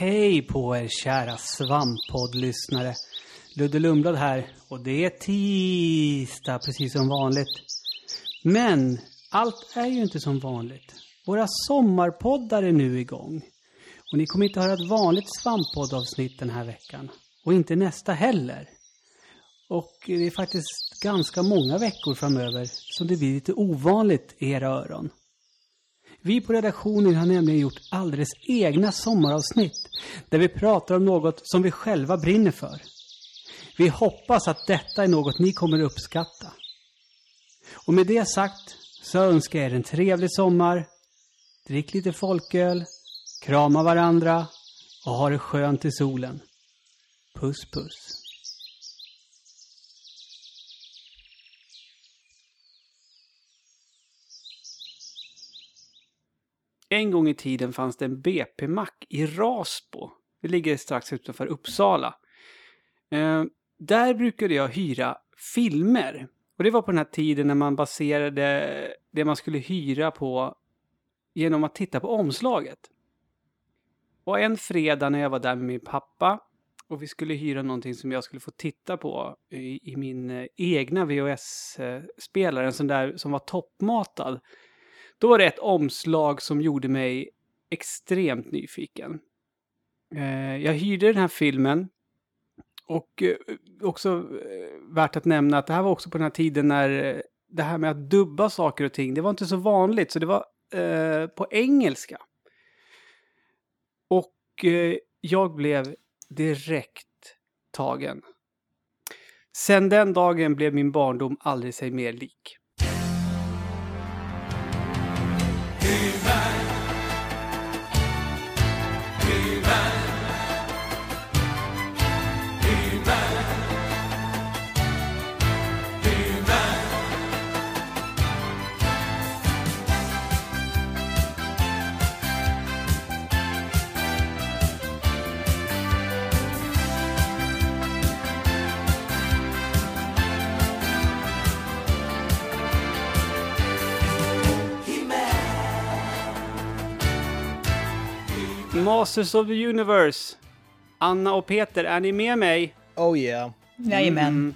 Hej på er kära svamppoddlyssnare. Ludde Lundblad här och det är tisdag precis som vanligt. Men allt är ju inte som vanligt. Våra sommarpoddar är nu igång. Och ni kommer inte höra ett vanligt svamppoddavsnitt den här veckan. Och inte nästa heller. Och det är faktiskt ganska många veckor framöver som det blir lite ovanligt i era öron. Vi på redaktionen har nämligen gjort alldeles egna sommaravsnitt där vi pratar om något som vi själva brinner för. Vi hoppas att detta är något ni kommer uppskatta. Och med det sagt så önskar jag er en trevlig sommar. Drick lite folköl, krama varandra och ha det skönt i solen. Puss puss. En gång i tiden fanns det en BP-mack i Rasbo. Det ligger strax utanför Uppsala. Eh, där brukade jag hyra filmer. Och det var på den här tiden när man baserade det man skulle hyra på genom att titta på omslaget. Och en fredag när jag var där med min pappa och vi skulle hyra någonting som jag skulle få titta på i, i min eh, egna VHS-spelare, eh, en sån där som var toppmatad. Då var det ett omslag som gjorde mig extremt nyfiken. Eh, jag hyrde den här filmen och eh, också eh, värt att nämna att det här var också på den här tiden när eh, det här med att dubba saker och ting, det var inte så vanligt, så det var eh, på engelska. Och eh, jag blev direkt tagen. Sen den dagen blev min barndom aldrig sig mer lik. Masters of the Universe. Anna och Peter, är ni med mig? Oh yeah. Jajamän. Mm.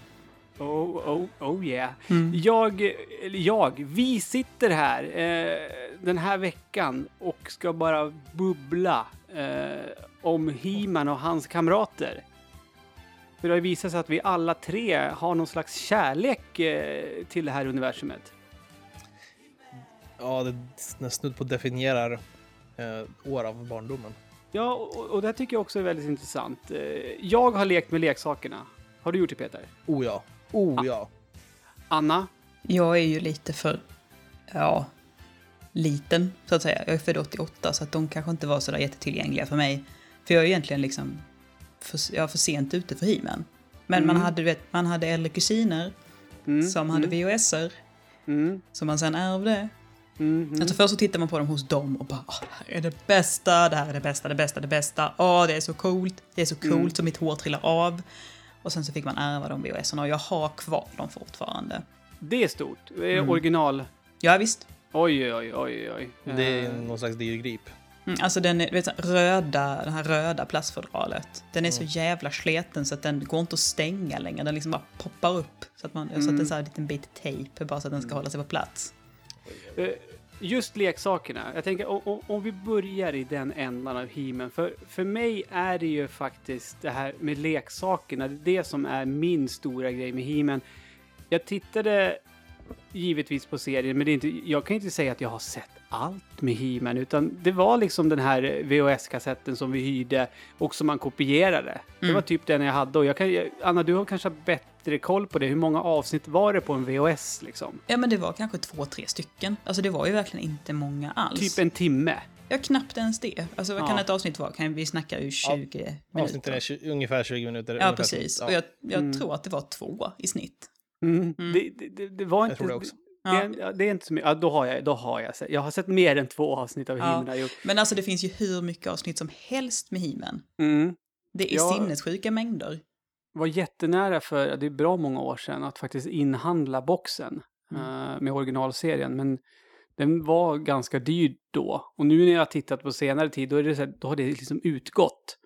Oh, oh, oh yeah. Mm. Jag, jag, vi sitter här eh, den här veckan och ska bara bubbla eh, om He-Man och hans kamrater. För det har visat sig att vi alla tre har någon slags kärlek eh, till det här universumet. Ja, det är snudd på definierar eh, år av barndomen. Ja, och, och det tycker jag också är väldigt intressant. Eh, jag har lekt med leksakerna. Har du gjort det Peter? Oh ja. Oh ja. Anna? Jag är ju lite för, ja, liten så att säga. Jag är född 88 så att de kanske inte var sådär jättetillgängliga för mig. För jag är egentligen liksom, för, jag är för sent ute för himen. Men mm. man, hade, vet, man hade äldre kusiner mm. som hade mm. VHSer. Mm. Som man sen ärvde. Mm -hmm. Alltså först så tittar man på dem hos dem och bara det här är det bästa, det här är det bästa, det bästa, det bästa. Åh, det är så coolt, det är så coolt mm. så mitt hår trillar av. Och sen så fick man ärva de VHS och jag har kvar dem fortfarande. Det är stort. Mm. Original? Ja, visst. Oj, oj, oj, oj. Det är uh. någon slags dyrgrip. Mm, alltså den vet, röda, det här röda plastfodralet. Den är mm. så jävla sleten så att den går inte att stänga längre. Den liksom bara poppar upp. Så att man mm. satt en sån här liten bit tejp bara så att den ska mm. hålla sig på plats. Just leksakerna. Jag tänker om, om vi börjar i den ändan av himen. För, för mig är det ju faktiskt det här med leksakerna. Det är det som är min stora grej med himen. Jag tittade givetvis på serien, men det är inte, jag kan inte säga att jag har sett allt med He-Man, utan det var liksom den här VHS-kassetten som vi hyrde och som man kopierade. Mm. Det var typ den jag hade och jag kan, Anna, du har kanske bättre koll på det. Hur många avsnitt var det på en VHS liksom? Ja, men det var kanske två, tre stycken. Alltså det var ju verkligen inte många alls. Typ en timme. Ja, knappt ens det. Alltså vad ja. kan ett avsnitt vara? Kan vi snacka ur 20 ja, minuter? Avsnittet är 20, ungefär 20 minuter. Ja, precis. Ja. Och jag, jag mm. tror att det var två i snitt. Mm. Mm. Det, det, det, var inte... Jag tror det också. Ja. Det, det, är inte så mycket. Ja, då har jag, då har jag sett. Jag har sett mer än två avsnitt av ja. Himen. Men alltså det finns ju hur mycket avsnitt som helst med Himen. Mm. Det är jag sinnessjuka mängder. var jättenära för, det är bra många år sedan, att faktiskt inhandla boxen mm. uh, med originalserien. Men Den var ganska dyr då. Och nu när jag har tittat på senare tid, då, är det så här, då har det liksom utgått.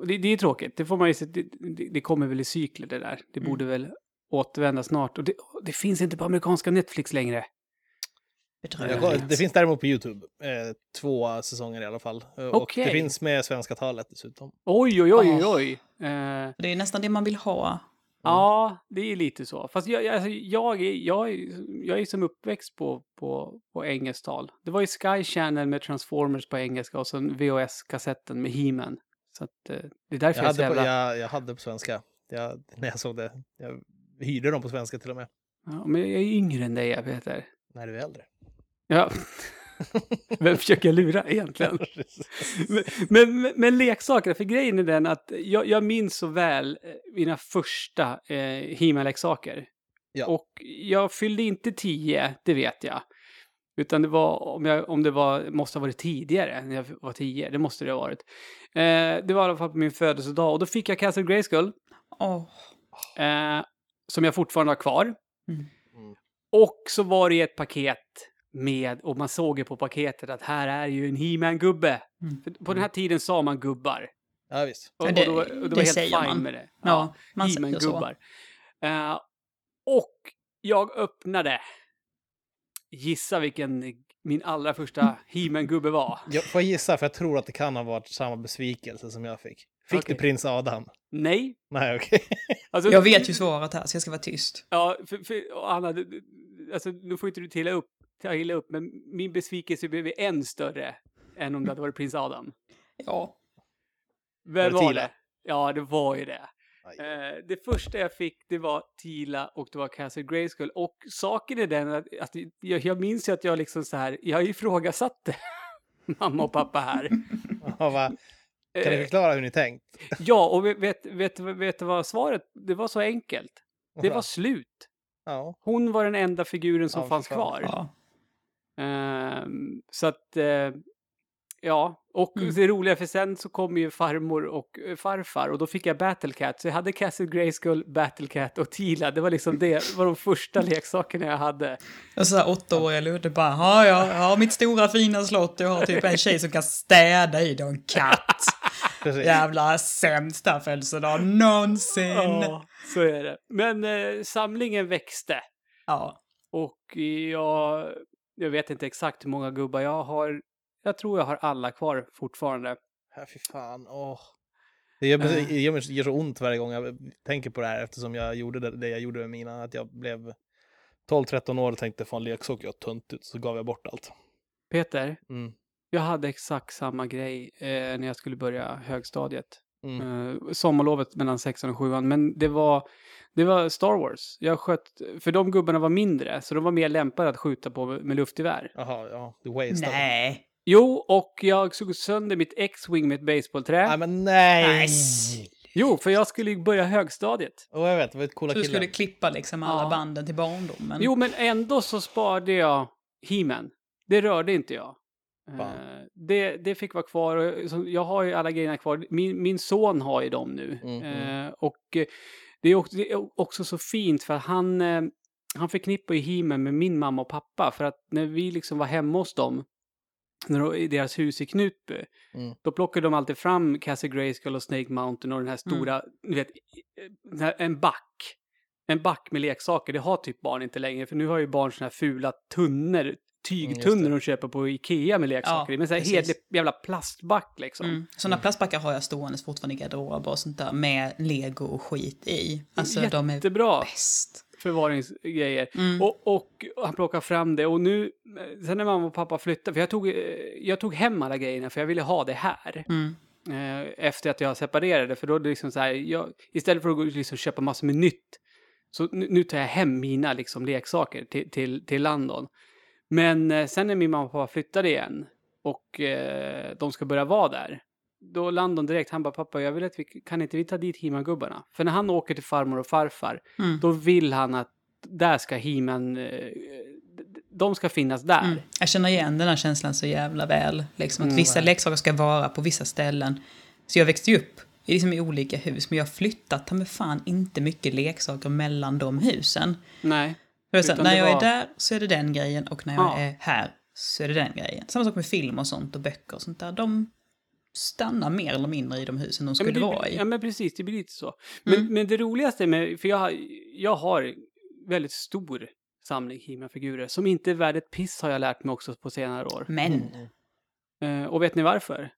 Och det, det är tråkigt. Det får man ju se, det, det, det kommer väl i cykler det där. Det Mm. borde väl återvända snart. Och det, det finns inte på amerikanska Netflix längre. Jag Bedrövligt. Det finns däremot på YouTube. Eh, två säsonger i alla fall. Eh, Och det finns med svenska talet dessutom. Oj, oj, oj, oj, oj. Eh, Det är nästan det man vill ha. Ja, det är lite så. Fast jag, jag, alltså, jag, är, jag, är, jag är som uppväxt på, på, på engelskt tal. Det var ju Sky Channel med Transformers på engelska och sen VHS-kassetten med He-Man. Så att, eh, det är därför Jag jag, är så hade, på, jävla... jag, jag hade på svenska. Jag, när jag såg det. Jag hyrde dem på svenska till och med. Ja, men jag är yngre än dig, jag Peter. När du är äldre. Ja. Vem försöker jag lura egentligen? Men, men, men leksaker, för grejen är den att jag, jag minns så väl eh, mina första eh, He-Man-leksaker. Ja. Och jag fyllde inte tio, det vet jag. Utan det var, om, jag, om det var, måste ha varit tidigare, när jag var tio, det måste det ha varit. Eh, det var i alla fall på min födelsedag och då fick jag Castle Grayskull, Åh, eh, som jag fortfarande har kvar. Mm. Mm. Och så var det ett paket med, och man såg ju på paketet att här är ju en He-Man-gubbe. Mm. På den här tiden sa man gubbar. Ja, visst. Och, Ja, det- och då, och det det var helt säger fine man. med det. Ja, man säger så. He-Man-gubbar. Eh, och jag öppnade, gissa vilken min allra första He-Man-gubbe var. Jag får gissa, för jag tror att det kan ha varit samma besvikelse som jag fick. Fick Okej. du prins Adam? Nej. Nej, okej. Alltså, Jag vet ju svaret här, så jag ska vara tyst. Ja, för, för, Anna, du, alltså, nu får inte du ta illa upp, ta illa upp, men min besvikelse blev än större än om det hade varit prins Adam. Ja. Vem Var det var det? Ja, det var ju det. Eh, det första jag fick, det var Tila och det var Castle Grayskull. Och saken är den att, att jag, jag minns ju att jag liksom så här, jag ifrågasatte mamma och pappa här. Ja, va? Kan ni Eh, förklara hur ni tänkt? ja, och vet, vet, vet, vet du vad svaret, det var så enkelt. Det var slut. Ja. Hon var den enda figuren som Ja, fanns kvar. ja. Ehm, så att, eh, ja, och Mm. det roliga för sen så kom ju farmor och eh, farfar och då fick jag Battlecat. Så jag hade Castle Grayskull, Battlecat och Tila. Det var liksom det, var de första leksakerna jag hade. Och så här åttaåriga Ludde bara, ja, ja, jag har mitt stora fina slott, jag har typ en tjej som kan städa i det och en katt. Jävla sämsta födelsedag någonsin. Ja, så är det. Men eh, samlingen växte Ja. och jag, jag vet inte exakt hur många gubbar jag har. Jag tror jag har alla kvar fortfarande. Ja, fy fan. Åh. Det gör, Eh. det gör, mig- det gör så ont varje gång jag tänker på det här eftersom jag gjorde det, det jag gjorde med mina. Att jag blev 12-13 år och tänkte fan leksak jag tunt ut så gav jag bort allt. Peter, Mm. jag hade exakt samma grej eh, när jag skulle börja högstadiet. Mm. Eh, sommarlovet mellan sexan och sjuan. Men det var, det var Star Wars. Jag sköt, för de gubbarna var mindre, så de var mer lämpade att skjuta på med, luftgevär. Jaha, ja. Du wasteade. Nej. Jo, och jag såg sönder mitt X-Wing med ett baseballträ. Nej, men nej! Nej. Jo, för jag skulle ju börja högstadiet. Och jag vet, det var ett coola Så du killar. skulle klippa liksom alla Ja. banden till barndomen? Jo, men ändå så sparade jag He-Man. Det rörde inte jag. Eh, det, det fick vara kvar. och Jag har ju alla grejerna kvar. Min, min son har ju dem nu. Mm, Eh, och eh, det är, också, det är också så fint för att han, eh, han förknippar ju He-Man med min mamma och pappa. För att när vi liksom var hemma hos dem, i deras hus i Knutby, Mm. då plockade de alltid fram Castle Grayskull och Snake Mountain och den här stora, du vet, här- en back. En back med leksaker, det har typ barn inte längre, för nu har ju barn såna här fula tunnor, tygtunnor Mm, de köper på Ikea med leksaker Ja, men så här hedlig jävla plastback liksom. Mm. Sådana plastbackar har jag stående fortfarande i garderober och sånt där med lego och skit i. Alltså de är Jättebra bäst. Förvaringsgrejer. Mm. Och, och han plockade fram det och nu, sen när mamma och pappa flyttade, för jag tog, jag tog hem alla grejerna för jag ville ha det här. Mm. eh, efter att jag separerade. För då är det liksom så här, jag, istället för att gå och liksom köpa massor med nytt, så nu, nu tar jag hem mina liksom leksaker till, till, till London. Men eh, sen när min mamma och pappa flyttade igen och eh, de ska börja vara där, då Landon direkt, han bara pappa jag vill att vi, kan inte vi ta dit He-Man-gubbarna? För när han åker till farmor och farfar, Mm. då vill han att där ska He-Man, eh, de ska finnas där. Mm. Jag känner igen den här känslan så jävla väl. Liksom, att Mm. vissa leksaker ska vara på vissa ställen. Så jag växte ju upp i, liksom, i olika hus, men jag har flyttat ta mig fan inte mycket leksaker mellan de husen. Nej. Är så, när jag var- är där så är det den grejen och när jag Ja. är här så är det den grejen. Samma sak med film och sånt och böcker och sånt där. De stannar mer eller mindre i de husen de Ja, skulle men det, vara i. Ja, men precis. Det blir lite så. Men, Mm. men det roligaste med... För jag, har- jag har väldigt stor samling He-Man-figurer. Som inte är värd ett piss har jag lärt mig också på senare år. Men, Mm. Eh, och vet ni varför?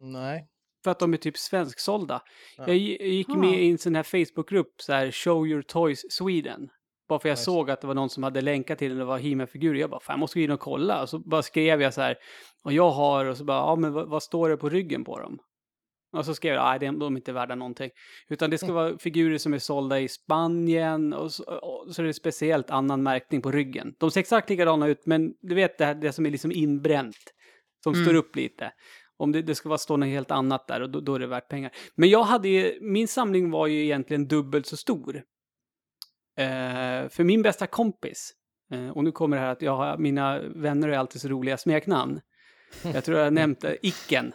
Nej. För att de är typ svensksålda. Ja. Jag gick Ah. med i en sån här Facebookgrupp, så här Show Your Toys Sweden. Bara för jag Nice. såg att det var någon som hade länkat till den och det var He-Man-figurer. Jag bara, fan jag måste gå in och kolla. Och så bara skrev jag så här, och jag har, och så bara, ja men vad, vad står det på ryggen på dem? Och så skrev jag, nej de de är inte värda någonting. Utan det ska vara figurer som är sålda i Spanien och så, och så är det speciellt annan märkning på ryggen. De ser exakt likadana ut, men du vet det, här, det som är liksom inbränt. Som Mm. står upp lite. Om det, det ska vara stå något helt annat där och då, då är det värt pengar. Men jag hade ju, min samling var ju egentligen dubbelt så stor. Eh, för min bästa kompis, eh, och nu kommer det här att jag har, mina vänner är alltid så roliga smeknamn. Jag tror jag nämnt det, Icken.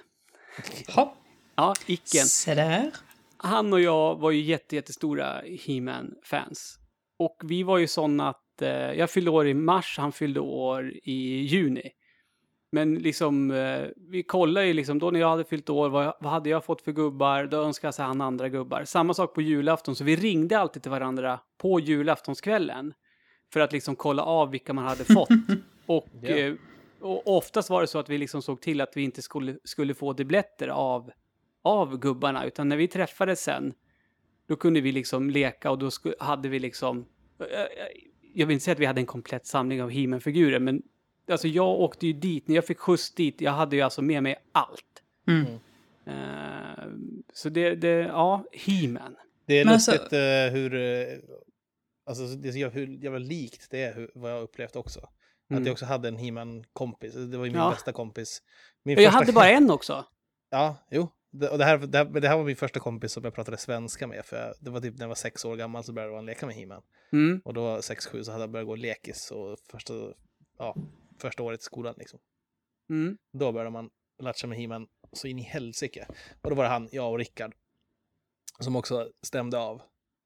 hopp, Ja, Icken. se där. Han och jag var ju jätte, jättestora He-Man-fans. Och vi var ju sådana att eh, jag fyllde år i mars, han fyllde år i juni. Men liksom, eh, vi kollade ju liksom, då när jag hade fyllt år, vad, vad hade jag fått för gubbar? Då önskade sig han andra gubbar. Samma sak på julafton, så vi ringde alltid till varandra på julaftonskvällen. För att liksom kolla av vilka man hade fått. och, eh, och oftast var det så att vi liksom såg till att vi inte skulle, skulle få dubletter av, av gubbarna. Utan när vi träffades sen, då kunde vi liksom leka och då hade vi liksom... eh, eh, Jag vill inte säga att vi hade en komplett samling av he figurer men alltså jag åkte ju dit, när jag fick skjuts dit, jag hade ju alltså med mig allt. Mm. Eh, så det, det, ja, He-Man. Det är Men alltså- lustigt eh, hur... eh, alltså det är så jävla, hur jävla likt det är hur, vad jag upplevt också. Att Mm. jag också hade en He-Man-kompis. Det var ju min Ja. bästa kompis. Min Jag hade bara en också. Ja, jo. Det, och det, här, det, här, det här var min första kompis som jag pratade svenska med. För jag, det var typ när jag var sex år gammal så började han leka med He-Man. Mm. Och då var sex, sju så hade jag börjat gå lekis och första, ja, första året i skolan liksom. Mm. Då började man latcha med He-Man så in i helsike. Och då var det han, jag och Rickard, som också stämde av.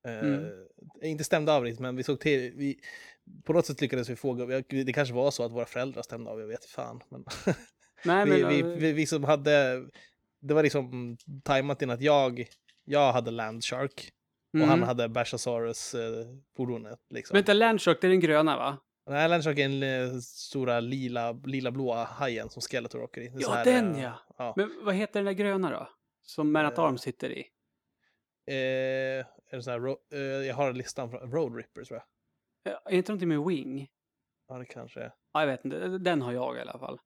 Eh, Mm. Inte stämde av riktigt, men vi såg till, vi, på något sätt lyckades vi få, det kanske var så att våra föräldrar stämde av, jag vet fan. Men Nej, vi, men, vi, eh, vi, vi som hade, det var liksom tajmat in att jag, jag hade Landshark och mm. han hade Bashasaurus eh, fordonet. Liksom. Vänta, Landshark, det är den gröna va? Nej, den eh, stora lila, lila blåa hajen som Skeletor åker i. Ja, här, den eh, ja. ja. Men vad heter den där gröna då? Som Man at Eh, Arms sitter i? Eh, är det så här, eh, jag har listan från Road Ripper tror jag. Eh, Är inte någonting med Wing? Ja, det kanske är. Ja, jag vet inte. Den har jag i alla fall.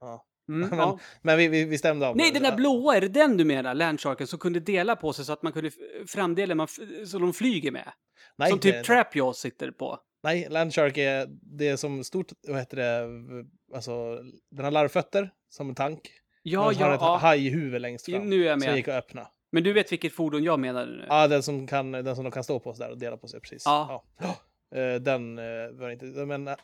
Ja. Mm, Men- ja. Men vi, vi, vi stämde av. Nej, den där blåa, är det den du menar? Landsharken som kunde dela på sig så att man kunde framdelen man så de flyger med? Nej, som typ Trapjaws sitter på. Nej, Landshark är, det är som stort, vad heter det, alltså, den har larvfötter som en tank. Ja, och så har ja, den ett ja. hajhuvud längst fram. Nu är jag Som med. gick att öppna. Men du vet vilket fordon jag menar nu? Ja, den som, kan, den som de kan stå på sådär och dela på sig, precis. Ja. Ja. Eh, Den eh, var inte, men eh,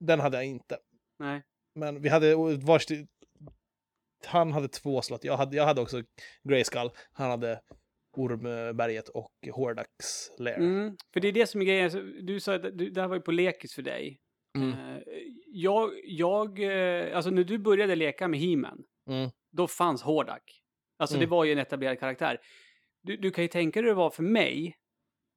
den hade jag inte. Nej. Men vi hade varsitt... Han hade två slott. Jag hade, jag hade också Grayskull. Han hade Ormberget och Hordax Lair. Mm, för det är det som är grejen. Du sa att du, det här var ju på lekis för dig. Mm. Eh, jag, jag, eh, alltså när du började leka med He-Man, Mm. då fanns Hordak. Alltså det Mm. var ju en etablerad karaktär. Du, du kan ju tänka dig hur det var för mig,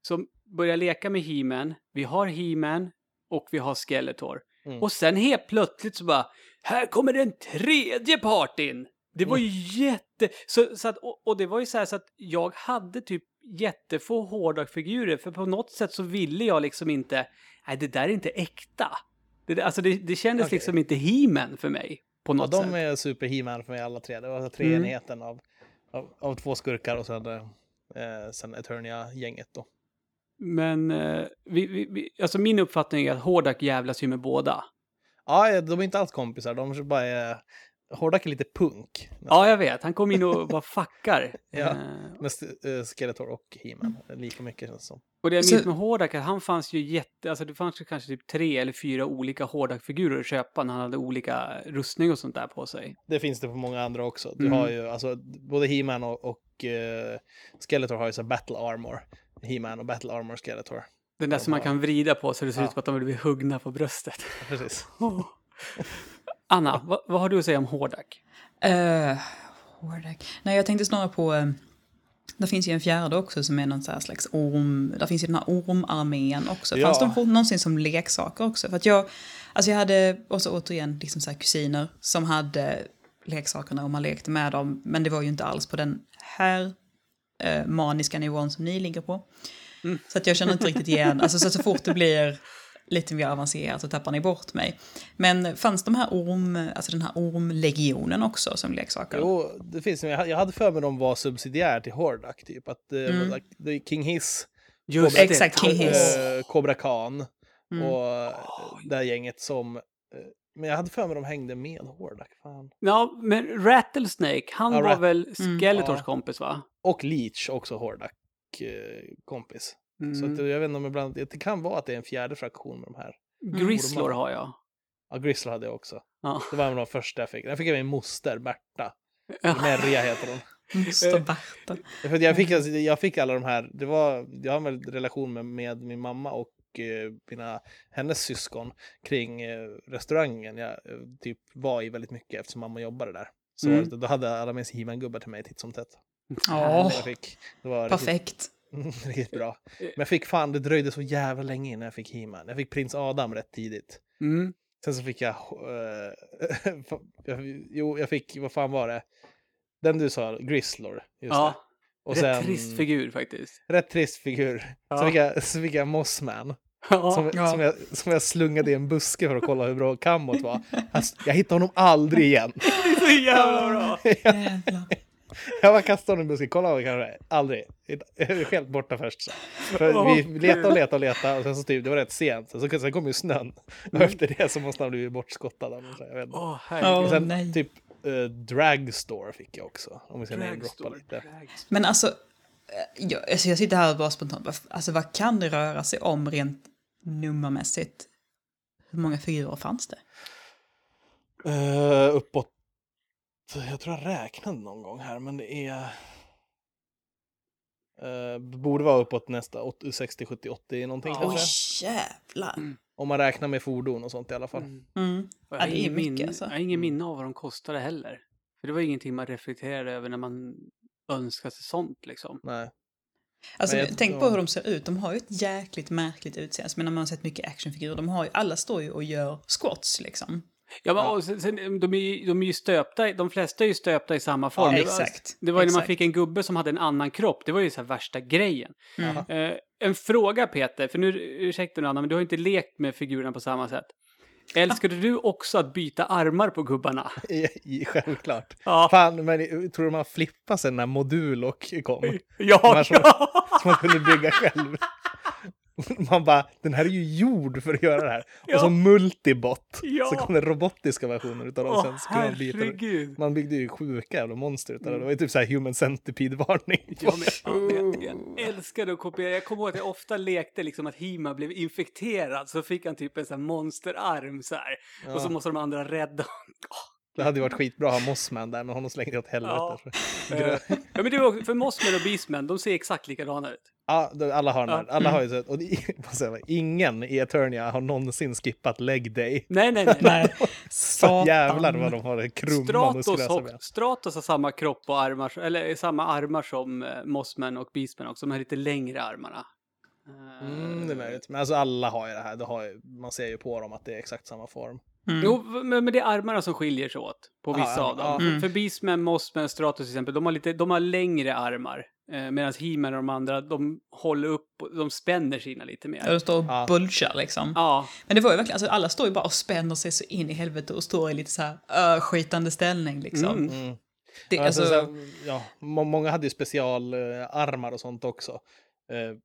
som börjar leka med He-Man. Vi har He-Man och vi har Skeletor. Mm. Och sen helt plötsligt så bara, här kommer den tredje part in! Det var ju jätte... Så, så att, och, och det var ju så här så att jag hade typ jättefå Hordak-figurer, för på något sätt så ville jag liksom inte, nej det där är inte äkta. Det, alltså det, det kändes Okej. liksom inte He-Man för mig, på Ja, något de sätt. är super He-Man för mig alla tre. Det var alltså Mm. treenigheten av, av, av två skurkar och sen, eh, sen Eternia-gänget då. Men eh, vi, vi, vi, alltså min uppfattning är att Hordak jävlas ju med båda. Ja, de är inte alls kompisar. De bara är... Hordak är lite punk. Ja, jag vet. Han kom in och bara fuckar. Ja. Eh, Med eh, Skeletor och He-Man. Lika mycket känns det som. Och det jag minns med Hordak, att han fanns ju jätte, alltså det fanns ju kanske typ tre eller fyra olika Hordak-figurer att köpa när han hade olika rustning och sånt där på sig. Det finns det på många andra också. Du Mm. har ju, alltså, både He-Man och, och eh, Skeletor har ju så battle armor. He-Man och battle armor Skeletor. Den där som man kan vrida på så det ser Ja. ut som att de vill bli huggna på bröstet. Precis. Anna, vad, vad har du att säga om Hordak? Uh, Hordak. Nej, jag tänkte snarare på... Uh, det finns ju en fjärde också som är någon så här slags orm... Där finns ju den här ormarmén också. Ja. Fanns de någonsin som leksaker också? För att jag... Alltså jag hade också återigen liksom så kusiner som hade leksakerna och man lekte med dem. Men det var ju inte alls på den här eh, maniska nivån som ni ligger på. Så att jag känner inte riktigt igen, alltså så, så fort det blir lite mer avancerat så tappar ni bort mig. Men fanns de här orm, alltså den här ormlegionen också som leksaker? Jo, det finns jag jag hade för mig de var subsidiär till Hordak, typ. Att det Mm. är King Hiss, Just Cobra- Exakt, King Hiss. eh, Cobra Khan Mm. och eh, det här gänget som... eh, Men jag hade för mig de hängde med Hordak. Fan. Ja, men Rattlesnake, han Ja, var Rat- väl Mm. Skeletors Ja. kompis va? Och Leech också Hordak eh, kompis. Så Mm. att, jag vet inte om ibland, det kan vara att det är en fjärde fraktion med de här. Grislor ormar. har jag. Ja, Gristle hade jag också. Ja. Det var en av de första jag fick. Den fick jag min moster, Berta. Ja. Merja heter hon. Moster Berta. För att jag, fick, alltså, jag fick alla de här, det var, jag har en relation med, med min mamma och eh, mina, hennes syskon kring eh, restaurangen jag eh, typ var i väldigt mycket eftersom mamma jobbade där. Så Mm. då hade alla med sig He-Man-gubbar till mig titt som tätt. Ja, var riktigt, perfekt. riktigt bra. Men jag fick fan, det dröjde så jävla länge innan jag fick He-Man. Jag fick Prins Adam rätt tidigt. Mm. Sen så fick jag, eh, jag, jo jag fick, vad fan var det? Den du sa, Grislor. Just det. Ja, Och rätt sen, trist figur faktiskt. Rätt trist figur. Ja. Så, fick jag, så fick jag Mossman. Ja. Som, Ja. som, jag, som jag slungade i en buske för att kolla hur bra kamot var. Alltså, jag hittade honom aldrig igen. Det är så jävla bra! Jävlar. Jag bara kastade honom i en buske, kolla vad jag kan göra. Aldrig. Jag är helt borta först. Så. För vi letade och letade och letade och sen så typ, det var rätt sent. Så, sen kom ju snön. Och efter det så måste han bli bortskottad. eller något så, Jag vet inte. Åh, Åh, herregud. Och sen nej. typ uh, Dragstore fick jag också. Om vi ska Dragstore, lite. dragstore. Men alltså, eh, jag, alltså jag sitter här och bara spontant, vad- alltså vad kan det röra sig om rent nummermässigt? Hur många figurer fanns det? Uh, uppåt. Jag tror jag räknade någon gång här, men det är... Uh, borde vara uppåt nästa 80, 60, 70, 80 någonting Ja. Oj, kanske. jävlar. Om man räknar med fordon och sånt i alla fall. Mm. Mm. Jag Ja, har ingen mycket, minne, alltså. jag har ingen minne av vad de kostade heller. För det var ingenting man reflekterade över när man önskade sig sånt liksom. Nej. Alltså, jag- tänk ja. på hur de ser ut. De har ju ett jäkligt märkligt utseende. Men när man har sett mycket actionfigurer, de har ju, alla står ju och gör squats liksom. Ja, men, Ja. Och sen, sen, de, är, ju- de är ju stöpta, de flesta är ju stöpta i samma form. Ja, det var, exakt. det var ju när man fick en gubbe som hade en annan kropp, det var ju så här värsta grejen. Mm. Eh, en fråga Peter, för nu, ursäkta nu Anna, men du har inte lekt med figurerna på samma sätt. Älskade du också att byta armar på gubbarna? Självklart. Ja, Fan, men jag tror du man flippade sen när Modulok kom? De ja, som- ja! Som man kunde bygga själv. Man bara, den här är ju gjord för att göra det här. Ja. Och så multibot. Ja. Så kom det robotiska versioner utav dem. Åh, sen man herregud. Man byggde ju sjuka jävla monster utav det. Det var ju typ så här human centipede-varning. Ja, men, ja, jag, älskade att kopiera. Jag kommer ihåg att jag ofta lekte liksom att Hima blev infekterad. Så fick han typ en sån här monsterarm så här. Och så Ja. måste de andra rädda Det hade ju varit skitbra att ha Mossman där, men honom slängde jag åt helvete. Ja. Ja, Eh, Ja, men det var också, för Mossman och Beastman, de ser exakt likadana ut. ja alla har den här. Alla har ju sett. Och det, ingen i Eternia har någonsin skippat leg day. Nej, nej, nej. Nej, Så jävlar vad de har det krumma Stratos, och, ben. Stratos har samma kropp och armar, eller samma armar som eh, Mossman och Beastman också. De här lite längre armarna. Eh, Mm, det är möjligt. Men alltså alla har ju det här. Det har ju, man ser ju på dem att det är exakt samma form. Mm. Jo, men, men det är armarna som skiljer sig åt på Ja, vissa ja, av dem. ja. För- Mm. För Beastman, Mossman, Stratos till exempel, de har, lite, de har längre armar. Eh, Medan He-Man och de andra, de håller upp, och- de spänner sina lite mer. de står och Ja. bulgar liksom. Ja, Men det var ju verkligen, alltså alla står ju bara och spänner sig så in i helvete och står i lite så här uh, skitande ställning liksom. Mm. Mm. Det, Ja, alltså, alltså, ja, må- många hade ju specialarmar och sånt också. Eh,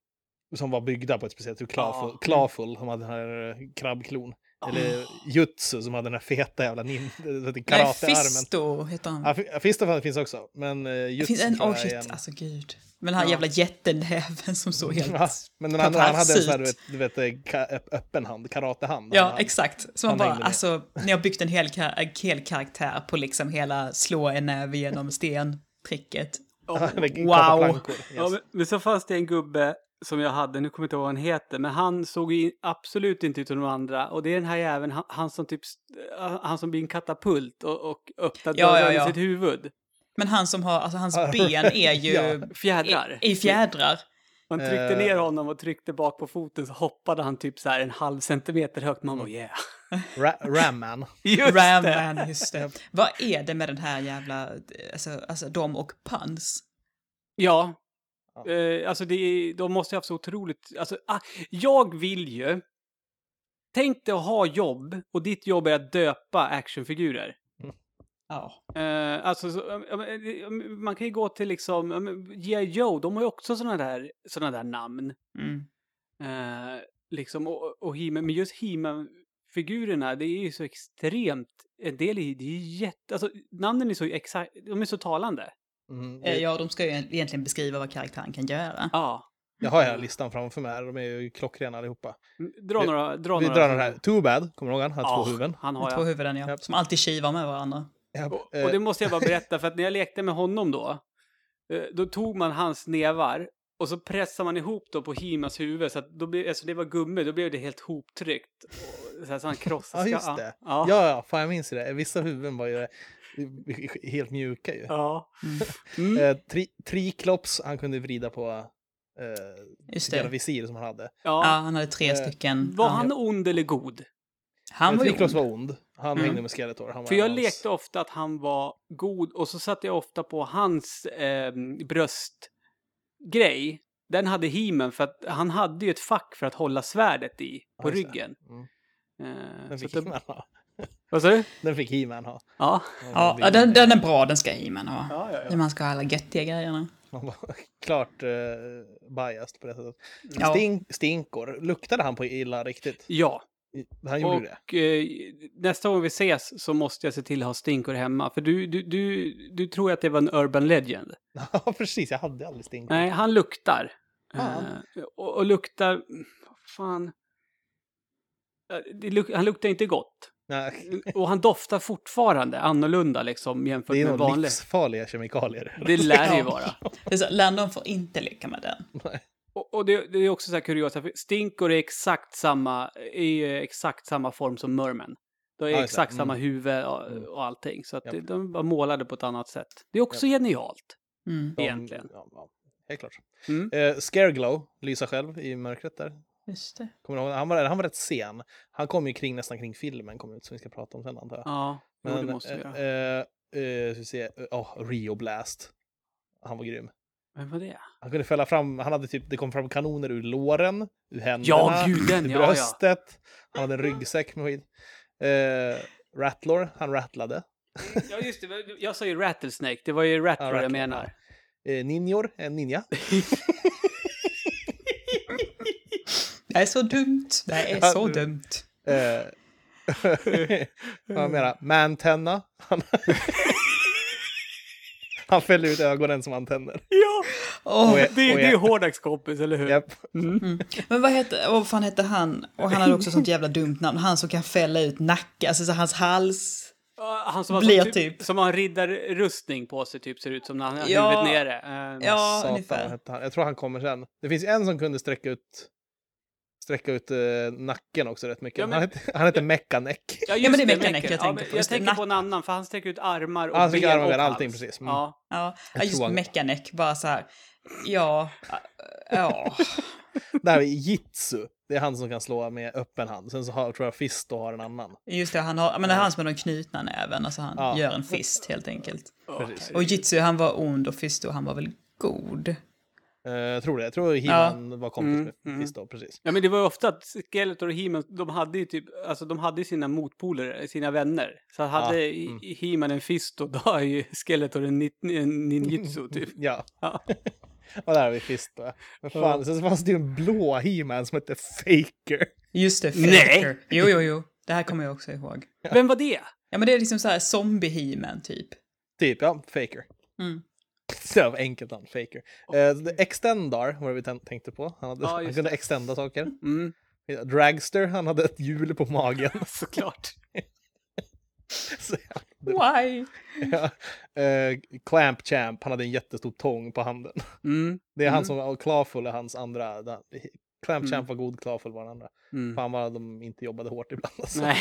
som var byggda på ett speciellt, typ Clawful, Ja. Clawful som hade den här eh, krabbklon. Eller Jutsu som hade den här feta jävla nin, nej, karatearmen. Fisto heter han. Ja, Fi- Fisto finns också, men uh, det Jutsu finns en, oh shit, en- alltså gud. Men den här Ja. jävla jättenäven som såg helt... Ja, men den andra, han hade en sån här, du vet, du vet, eh, öppen hand, karatehand. Ja, Han- exakt. Så man bara, alltså, ni har byggt en hel, en hel karaktär på liksom hela slå en näve genom sten-tricket. Eller Wow. yes. ja men, men så fanns det en gubbe som jag hade, nu kommer jag inte ihåg vad han heter, men han såg ju absolut inte ut som de andra. Och det är den här jäveln, han, han som typ, eh, han som blir en katapult och, och öppnar Ja, dörren ja, i ja. sitt huvud. Men han som har, alltså hans ben är ju ja. Fjädrar. i, i fjädrar. Man tryckte Eh. ner honom och tryckte bak på foten så hoppade han typ så här en halv centimeter högt. Man bara yeah. Ra Ramman. Just det! Ramman, just det. Vad är det med den här jävla, alltså, alltså de och Puns? Ja. Ja. Eh, alltså det de måste ha haft så otroligt, alltså ah, jag vill ju, tänk dig att ha jobb och ditt jobb är att döpa actionfigurer. Ja. Eh, alltså, så, man kan ju gå till liksom, G.I. Joe, de har ju också sådana där, såna där namn. Mm. Eh, liksom, och, och He men just He-Man-figurerna, det är ju så extremt, en del är, det är ju jätte, alltså namnen är så exakt, de är så talande. Mm. Eh, Ja, de ska ju egentligen beskriva vad karaktären kan göra. Ja. Jag har hela listan framför mig här, de är ju klockrena allihopa. Dra Vi- några, dra Vi några. drar den här. Too bad, kommer du ihåg han? Han har Ja, två huvuden. Han har Två jag. huvuden, ja. Som alltid kivar med varandra. Ja, Och, eh, och det måste jag bara berätta, för att när jag lekte med honom då, eh, då tog man hans nävar och så pressade man ihop då på Himas huvud, så att då blev, alltså det var gummi, då blev det helt hoptryckt. Och Så, här, så han krossade Ja, just det. Ja. Ja, ja, fan jag minns det. Vissa huvuden var ju helt mjuka ju. ja. Mm. Mm. Eh, tri Triklops, han kunde vrida på eh, det. visir som han hade. Ja, ja. han hade tre Eh, stycken. Var Ja. han ond eller god? Han var ju Triklops ond. var ond. Han Mm. hängde med Skeletor. Han var För jag hans- lekte ofta att han var god och så satte jag ofta på hans eh, bröstgrej. Den hade He-Man för att han hade ju ett fack för att hålla svärdet i på ryggen. Mm. Eh, Den så fick att det. vad sa du? Den fick He-Man ha. Ja. Ja, ja, den, den är bra, den ska He-Man ha. Ja, ja, När man ska ha alla göttiga grejerna. Han var klart uh, biased på det sättet. Ja. Stink, stinkor, luktade han på illa riktigt? Ja, Han gjorde det. och eh, nästa gång vi ses så måste jag se till att ha stinkor hemma. För du, du, du, du tror att det var en urban legend. Ja, precis. Jag hade aldrig stinkor. Nej, han luktar. Eh, och, och luktar... Fan. Eh, Det luk, han luktar inte gott. Nej, Och han doftar fortfarande annorlunda liksom jämfört det är med nog vanlig. livsfarliga kemikalier. Det lär det ju vara. Det är så, Landon får inte leka med den. Och, och det, det är också så här kuriosa, för stinkor är exakt samma, är exakt samma form som Merman. De är det. exakt Mm. samma huvud och, Mm. och allting. Så att det, de var målade på ett annat sätt. Det är också genialt. Mm, De- Egentligen. Ja, ja, helt klart. Mm. Eh, Scareglow, lysa själv i mörkret där. Just det. Kommer du ihåg? Han, var, han var rätt sen. Han kom ju kring, nästan kring filmen kom ut, som vi ska prata om sen antar jag. Ja, jo, Men, det måste vi göra. eh, ska vi se, oh, Rio Blast. Han var grym. Vem var det? Han kunde fälla fram, han hade typ, det kom fram kanoner ur låren, ur händerna, Ja, gud, den, ur ja, ja. bröstet. Han hade en ryggsäck med skit. Eh, Rattlor, han rattlade. Ja, just det. Jag sa ju Rattlesnake. Det var ju Rattler jag Rattler, menar. Eh, ninjor, en ninja. Det är så dumt. Det är så du- dumt. Eh, vad menar Mantenna. Han, han fäller ut ögonen som antenner. Ja! Och jag- Det, och det är Hordax kompis, eller hur? Japp. Mm. Men vad heter, vad fan hette han? Och han hade också sånt jävla dumt namn. Han som kan fälla ut nacken, alltså så hans hals. Han som har Blir som, typ, typ. som har en riddarrustning på sig, typ, ser ut som när han har Ja. huvudet nere. Eh, Ja, Satan, ungefär. Jag tror han kommer sen. Det finns en som kunde sträcka ut sträcka ut eh, nacken också rätt mycket. Ja, men- han heter, han heter Mekaneck. Ja, Ja, men det är Mechanic. jag tänkte men på. Jag det, tänker nack- på en annan, för han sträcker ut armar och Ja, han ben armar och och ben, allting hals. precis. Mm. Ja. Ja, ja just Mechanic, bara så här. Ja, ja. Där är Jitsu. Det är han som kan slå med öppen hand. Sen så har, tror jag Fisto har en annan. Just det, han har, men det är han som har den knutna näven, alltså han Ja. gör en fist helt enkelt. Precis. Och Jitsu, han var ond och Fisto, han var väl god. Eh, jag tror det. Jag tror He-Man var kompis Mm, med mm. Fisto, precis. Ja, men det var ju ofta att Skeletor och He-Man, de hade ju typ, alltså de hade sina motpoler, sina vänner. Så hade Ja, ja, mm. He-Man en Fisto, då är ju Skeletor en, en ninjutsu typ. Ja. Ja. Och där har vi Fisto. Men fan, sen så fanns det ju en blå He-Man som hette Faker. Just det, Nej. Faker. Jo, jo, jo. Det här kommer jag också ihåg. Vem var det? Ja, men det är liksom så här zombie he typ. Typ, ja, Faker. Mm. Så enkelt namn, Faker. Eh, the Extendar var det vi tän- tänkte på. Han, hade, Ja, han kunde det. extenda saker. Mm, Dragster, han hade ett hjul på magen. såklart. Så Why? Ja, eh, Clamp Champ, han hade en jättestor tång på handen. Mm. Det är han Mm. som, och Clawful är hans andra. där- Clamp Mm. Champ var god, Clawful var den andra. Mm. Fan vad de inte jobbade hårt ibland. Alltså. Nej.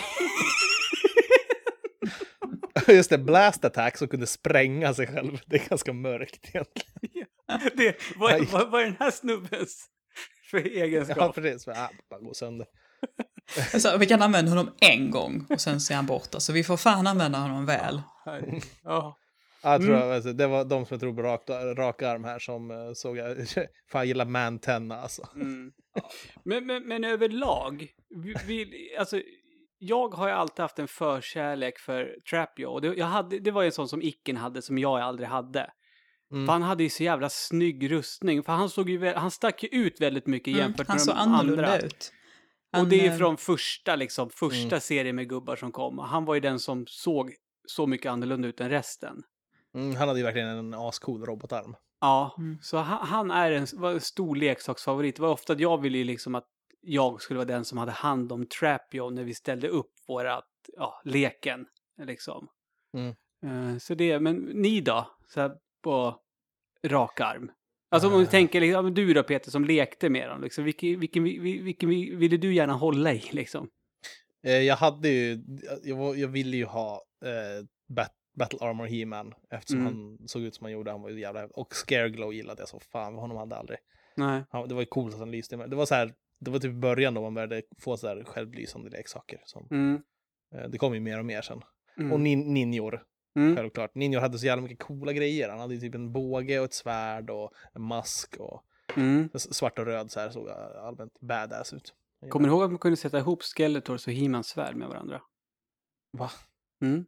Just det, Blast Attack som kunde spränga sig själv. Det är ganska mörkt egentligen. det, vad, Nej. vad, vad är den här snubbens för egenskap? Ja, precis. Ah, bara gå sönder. Alltså, vi kan använda honom en gång och sen ser han borta. Så vi får fan använda honom väl. Ja. Jag tror, Mm. alltså, det var de som jag tror på rak, rak arm här som uh, såg, fan jag gillar mantenna alltså. Mm. Men, men, men överlag, vi, vi, alltså, jag har ju alltid haft en förkärlek för Trapio. Och det, jag hade, det var ju en sån som Icken hade som jag aldrig hade. Mm. För han hade ju så jävla snygg rustning. För han såg ju, han stack ju ut väldigt mycket Mm, jämfört han med såg de annorlunda andra. ut. och det är ju Han, eh, från första, liksom, första Mm. serien med gubbar som kom. Han var ju den som såg så mycket annorlunda ut än resten. Mm, han hade ju verkligen en ascool robotarm. Ja, Mm. så han, han är en, var en stor leksaksfavorit. Det var ofta att jag ville ju liksom att jag skulle vara den som hade hand om Trapio när vi ställde upp vårat, ja, leken. Liksom. Mm. Eh, så det, men ni då? Så här på rak arm. Alltså om du Eh. tänker, liksom, du då Peter som lekte med dem, liksom, vilken, vilken, vilken, vilken ville du gärna hålla i liksom? Eh, jag hade ju, jag, jag ville ju ha eh, Bat- Battle Armor He-Man eftersom Mm. han såg ut som han gjorde. Han var ju jävla Och Scareglow gillade jag så fan, honom hade jag aldrig. Nej. Han, det var ju coolt att han lyste. Men det var så här, det var typ i början då man började få så här självlysande leksaker. Som, Mm. eh, det kom ju mer och mer sen. Mm. Och nin, ninjor, Mm. självklart. Ninjor hade så jävla mycket coola grejer. Han hade ju typ en båge och ett svärd och en mask och Mm. svart och röd så här såg allmänt badass ut. Kommer du ihåg att man kunde sätta ihop Skeletors och He-Mans svärd med varandra? Va? Mm.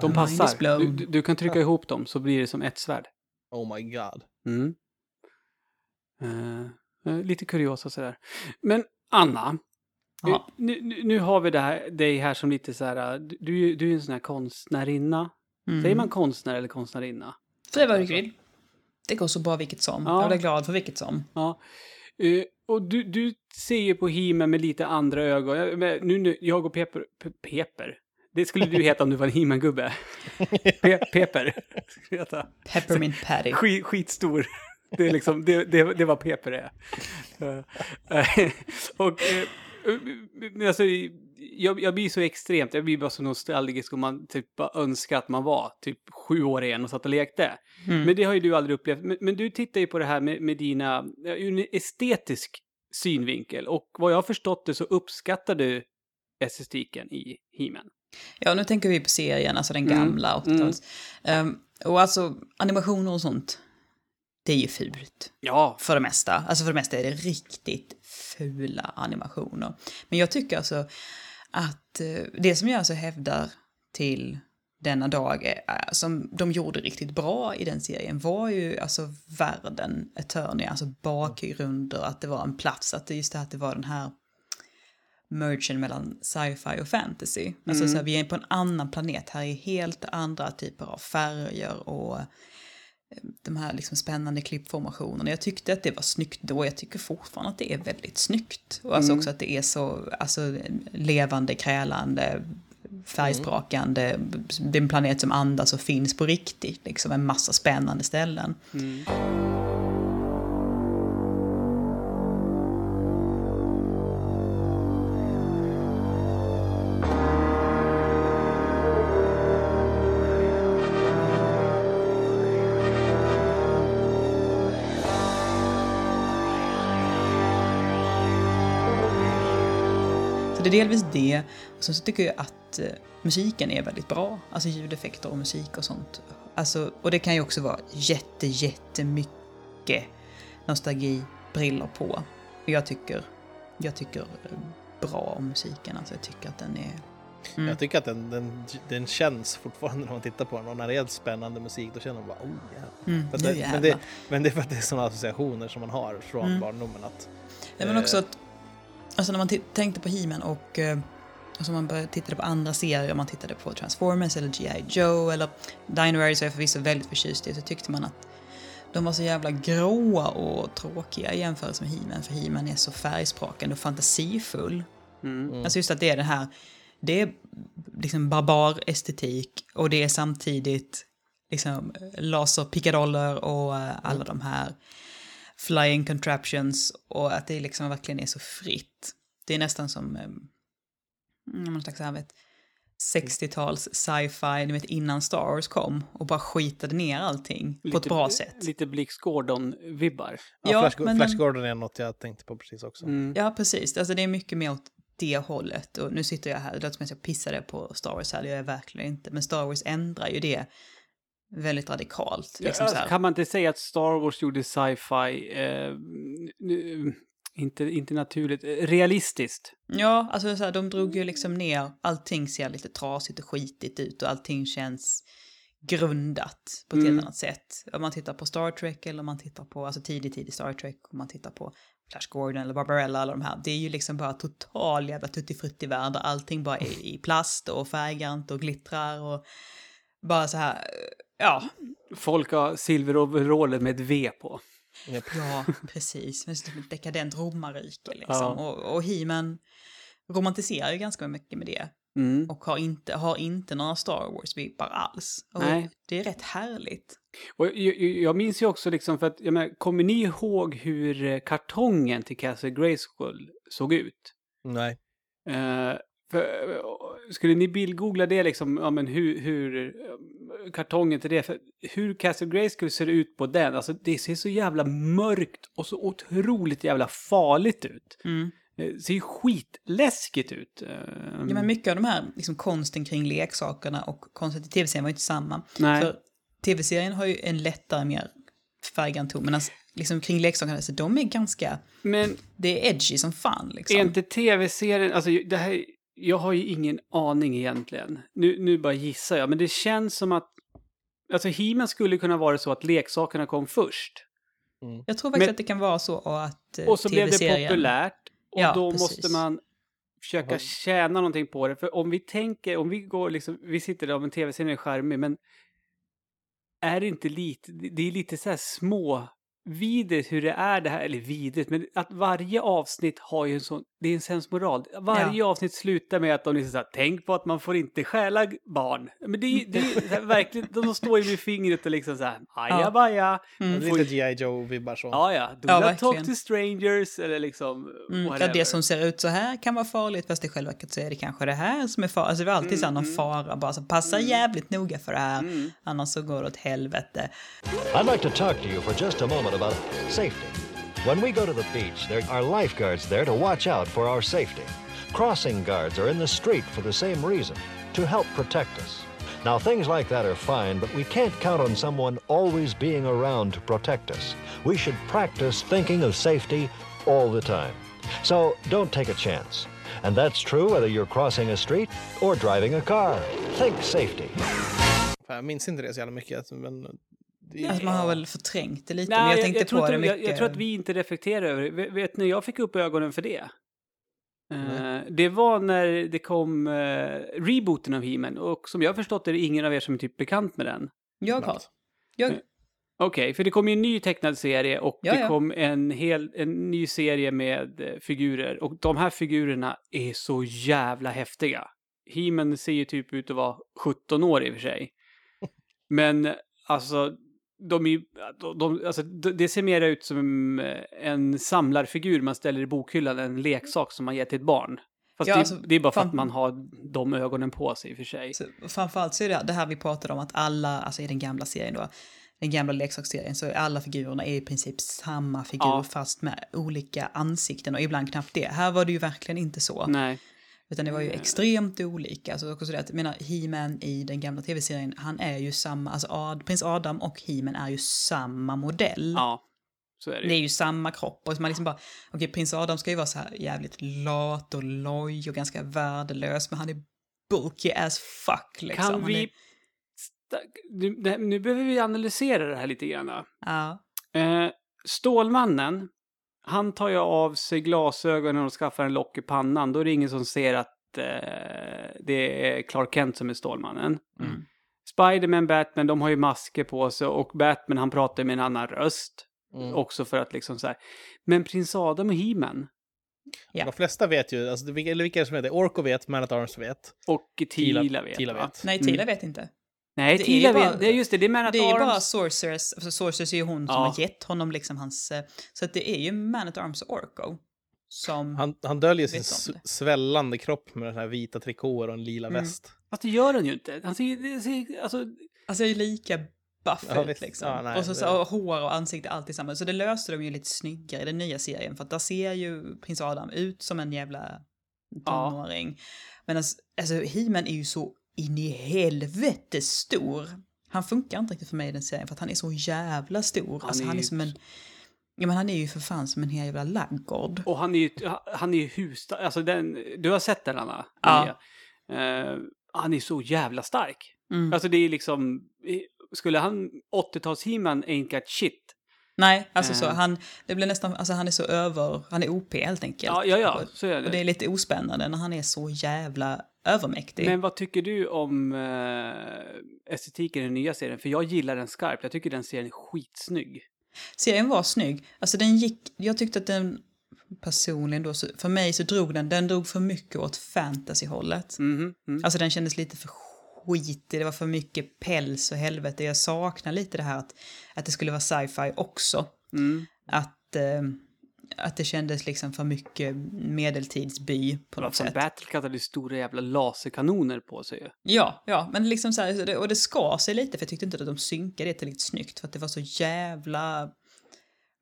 De passar. Du, du, du kan trycka ihop dem så blir det som ett svärd. Oh my god. Mm. Eh, lite kuriosa sådär. Men Anna, Ja. nu, nu, nu har vi det här, dig här som lite så här, du, du är du är en sån här konstnärinna. Mm. Säger man konstnär eller konstnärinna? Säg vad du vill. Det går så bra vilket som. Ja. Jag är glad för vilket som. Ja. Eh, och du, du ser ju på He-Man med lite andra ögon. Jag, nu, nu, jag och Peper, Pe- Peper. Det skulle du heta om du var en He-Man-gubbe. Pe, Peper. Peppermint Patty. Skit, skitstor. Det, är liksom, det, det, det var Peper är. Eh, och eh, men alltså, jag, jag blir så extremt, jag blir bara så nostalgisk om man typ bara önskar att man var typ sju år igen och satt och lekte. Mm. Men det har ju du aldrig upplevt. Men, men du tittar ju på det här med, med dina, en estetisk synvinkel. Och vad jag har förstått det så uppskattar du estetiken i He-Man. Ja, nu tänker vi på serien, alltså den Mm, gamla 80-tals. Ehm, och alltså, animationer och sånt, det är ju fult. Ja. För det mesta. Alltså för det mesta är det riktigt fula animationer. Men jag tycker alltså att eh, det som jag alltså hävdar till denna dag, är, som de gjorde riktigt bra i den serien, var ju alltså världen, Eternia, alltså bakgrunder, att det var en plats, att det just det här att det var den här mergen mellan sci-fi och fantasy. Alltså så här, vi är på en annan planet, här är helt andra typer av färger och eh, de här liksom spännande klippformationerna. Jag tyckte att det var snyggt då, jag tycker fortfarande att det är väldigt snyggt. Och alltså också att det är så alltså, levande, krälande, färgsprakande. Det är en planet som andas och finns på riktigt, liksom en massa spännande ställen. Mm. Så det är delvis det. Och sen så tycker jag att eh, musiken är väldigt bra. Alltså ljudeffekter och musik och sånt. Alltså, och det kan ju också vara jätte, jättemycket nostalgibrillor på. Jag tycker, jag tycker eh, bra om musiken. Alltså jag tycker att den är... Mm. Jag tycker att den, den, den känns fortfarande när man tittar på den och när det är spännande musik då känner man bara oh yeah. Mm, det, men, det, men det är för att det är sådana associationer som man har från Mm. barndomen. Att, Nej, men Eh. också att, alltså när man tänkte på He-Man och, eh, och så man tittade på andra serier, man tittade på Transformers eller G.I. Joe eller Dino Warriors är jag förvisso väldigt förtjust i, så tyckte man att de var så jävla gråa och tråkiga i jämförelse med He-Man, för He-Man är så färgsprakande och fantasifull. Mm. Mm. Alltså just att det är det här, det är liksom barbar estetik och det är samtidigt liksom laserpickadoller och eh, alla de här flying contraptions och att det liksom verkligen är så fritt. Det är nästan som eh, någon slags, jag vet, 60-tals sci-fi, ni vet innan Star Wars kom och bara skitade ner allting på ett bra sätt. Lite Blix Gordon-vibbar. Ja, Ja, Flash, men- Flash Gordon är något jag tänkte på precis också. Mm. Ja, precis. Alltså det är mycket mer åt det hållet. Och nu sitter jag här, det låter som att jag pissade på Star Wars här, det gör jag verkligen inte. Men Star Wars ändrar ju det väldigt radikalt. Liksom så alltså, kan man inte säga att Star Wars gjorde sci-fi, eh, inte, inte naturligt, eh, realistiskt? Ja, alltså så här, de drog ju liksom ner, allting ser lite trasigt och skitigt ut och allting känns grundat på ett Mm. helt annat sätt. Om man tittar på Star Trek eller om man tittar på, alltså tidig, tidig Star Trek, om man tittar på Flash Gordon eller Barbarella alla de här, det är ju liksom bara total jävla tuttifrutti-värld där allting bara är i plast och färggrant och glittrar och bara så här, ja, Folk har silveroveraller med ett V på. Ja, precis, men som ett dekadent romarrike liksom. Ja. Och, och He-Man romantiserar ju ganska mycket med det. Mm. och har inte, har inte några Star Wars-vibbar alls. Och Nej. Det är rätt härligt. Och jag, jag- minns ju också liksom för att, jag menar, kommer ni ihåg hur eh, kartongen till Castle Grayskull såg ut? Nej. Eh, för, eh, skulle ni bildgoogla det liksom, ja men hur, hur eh, kartongen till det, för hur Castle Grayskull ser ut på den, alltså det ser så jävla mörkt och så otroligt jävla farligt ut. Mm. Det ser ju skitläskigt ut. Eh, Ja, men mycket av de här liksom, konsten kring leksakerna och konsten i tv-serien var ju inte samma. Nej. För tv-serien har ju en lättare, mer färggrann ton, men alltså, liksom, kring leksakerna, så de är ganska, Men det är edgy som fan liksom. är inte tv-serien, alltså det här, jag har ju ingen aning egentligen. Nu, nu bara gissar jag, men det känns som att, alltså He-Man skulle kunna vara så att leksakerna kom först. Jag tror faktiskt Men- att det kan vara så att eh, Och så blev det populärt. Och Ja, då precis. måste man försöka Ja. tjäna någonting på det. För om vi tänker, om vi går liksom, vi sitter där, men tv-serien är charmig, men är det inte lite, det är lite så här små vidrigt hur det är det här, eller vidrigt, men att varje avsnitt har ju en sån, det är en sensmoral. Varje avsnitt slutar med att de liksom så här, tänk på att man får inte stjäla barn. Men det är det är så här, verkligen, de står ju med fingret och liksom så här, ajabaja. Mm. Lite G.I. Joe-vibbar så. Ja, ja. Do Ja, not talk verkligen. to strangers eller liksom Mm, ja, det som ser ut så här kan vara farligt, fast i själva verket så är det kanske det här som är farligt. Alltså det är alltid så här någon Mm, fara, bara så passa jävligt noga för det här, Mm. annars så går det åt helvete. I'd like to talk to you for just a moment about safety. When we go to the beach, there are lifeguards there to watch out for our safety. Crossing guards are in the street for the same reason to help protect us. Now, things like that are fine, but we can't count on someone always being around to protect us. We should practice thinking of safety all the time. So, don't take a chance. And that's true whether you're crossing a street or driving a car. Think safety. Jag minns inte det så jävla mycket. Men Alltså, man har väl förträngt det lite, Nej, men jag jag, tänkte jag, tror på inte, det mycket. jag tror att vi inte reflekterar över det. Vet- ni, jag fick upp ögonen för det. Eh, det var när det kom uh, rebooten av He-Man och som jag har förstått är det ingen av er som är typ bekant med den. Jag har. Jag, Okej, för det kom ju en ny tecknad serie och Ja, det kom en, hel, en ny serie med eh, figurer. Och de här figurerna är så jävla häftiga. He-Man ser ju typ ut att vara 17 år i och för sig. Men alltså, de är, de, de, alltså, de- det ser mer ut som eh, en samlarfigur man ställer i bokhyllan, en leksak som man ger till ett barn. Fast Ja, det, alltså, det är bara för att man har de ögonen på sig i och för sig. så, framförallt så är det det här vi pratade om, att alla, alltså i den gamla serien då, den gamla leksaksserien, så är alla figurerna är i princip samma figur Ja. fast med olika ansikten och ibland knappt det. Här var det ju verkligen inte så. Nej. Utan det var ju extremt olika. Alltså också det att, jag menar, He-Man i den gamla tv-serien, han är ju samma, alltså Ad, prins Adam och He-Man är ju samma modell. Ja, så är det Det ju. är ju samma kropp och man liksom bara, okej prins Adam ska ju vara så här jävligt lat och loj och ganska värdelös, men han är bulky as fuck liksom. Kan vi... Är, Nu, det- nu behöver vi analysera det här lite grann. ja. Eh, Stålmannen, han tar ju av sig glasögonen och skaffar en lock i pannan. Då är det ingen som ser att eh, det är Clark Kent som är Stålmannen. Mm. Spiderman, Batman, de har ju masker på sig och Batman han pratar med en annan röst. Mm. Också för att liksom så här. Men prins Adam och He-Man, Ja. De flesta vet ju, alltså, vilka, eller vilka är det som vet det? Orko vet, Man at Arms vet. Och Tila, vet Tila vet. Nej, Tila vet inte. Nej, Det är Tila ju bara- vet. Det är just det, det är Man at Det är ju bara Arms. Sorceress, alltså Sorceress är ju hon som Ja. har gett honom liksom hans... eh, Så att det är ju Man at Arms och Orko som... Han, han döljer sin svällande kropp med den här vita trikåer och en lila Mm. väst. Fast det gör han ju inte. Han ser, det ser alltså, Alltså är ju lika buff Ja, ut liksom. Ja, nej, och så, så och hår och ansikte alltid samma. Så det löste de ju lite snyggare i den nya serien. För att där ser ju prins Adam ut som en jävla tonåring. Men alltså, alltså He-Man är ju så in i helvete stor. Han funkar inte riktigt för mig i den serien för att han är så jävla stor. Han alltså är han är ju- som en... Ja men han är ju för fan som en hel jävla laggård. och han är ju, han är ju hus... Alltså den, du har sett den Anna? Ja. Eh, han är så jävla stark. Mm. Alltså det är liksom... Skulle han 80-tals He-Man ain't got shit. Nej, alltså så Eh. han, det blir nästan, alltså han är så över, han är OP helt enkelt. Ja, ja, ja, så är Och det det. är lite ospännande när han är så jävla övermäktig. Men vad tycker du om eh, estetiken i den nya serien? För jag gillar den skarpt. Jag tycker den serien är skitsnygg. Serien var snygg. Alltså den gick, jag tyckte att den personligen då, för mig så drog den, den drog för mycket åt fantasyhållet. Mhm, mm. Alltså den kändes lite för skitig, det var för mycket päls och helvete. Jag saknar lite det här att, att det skulle vara sci-fi också. Mm. Att, eh, att det kändes liksom för mycket medeltidsby på något sätt. Battlecat hade stora jävla laserkanoner på sig ju. Ja, ja, men liksom så här, och det skar sig lite för jag tyckte inte att de synkade det tillräckligt snyggt för att det var så jävla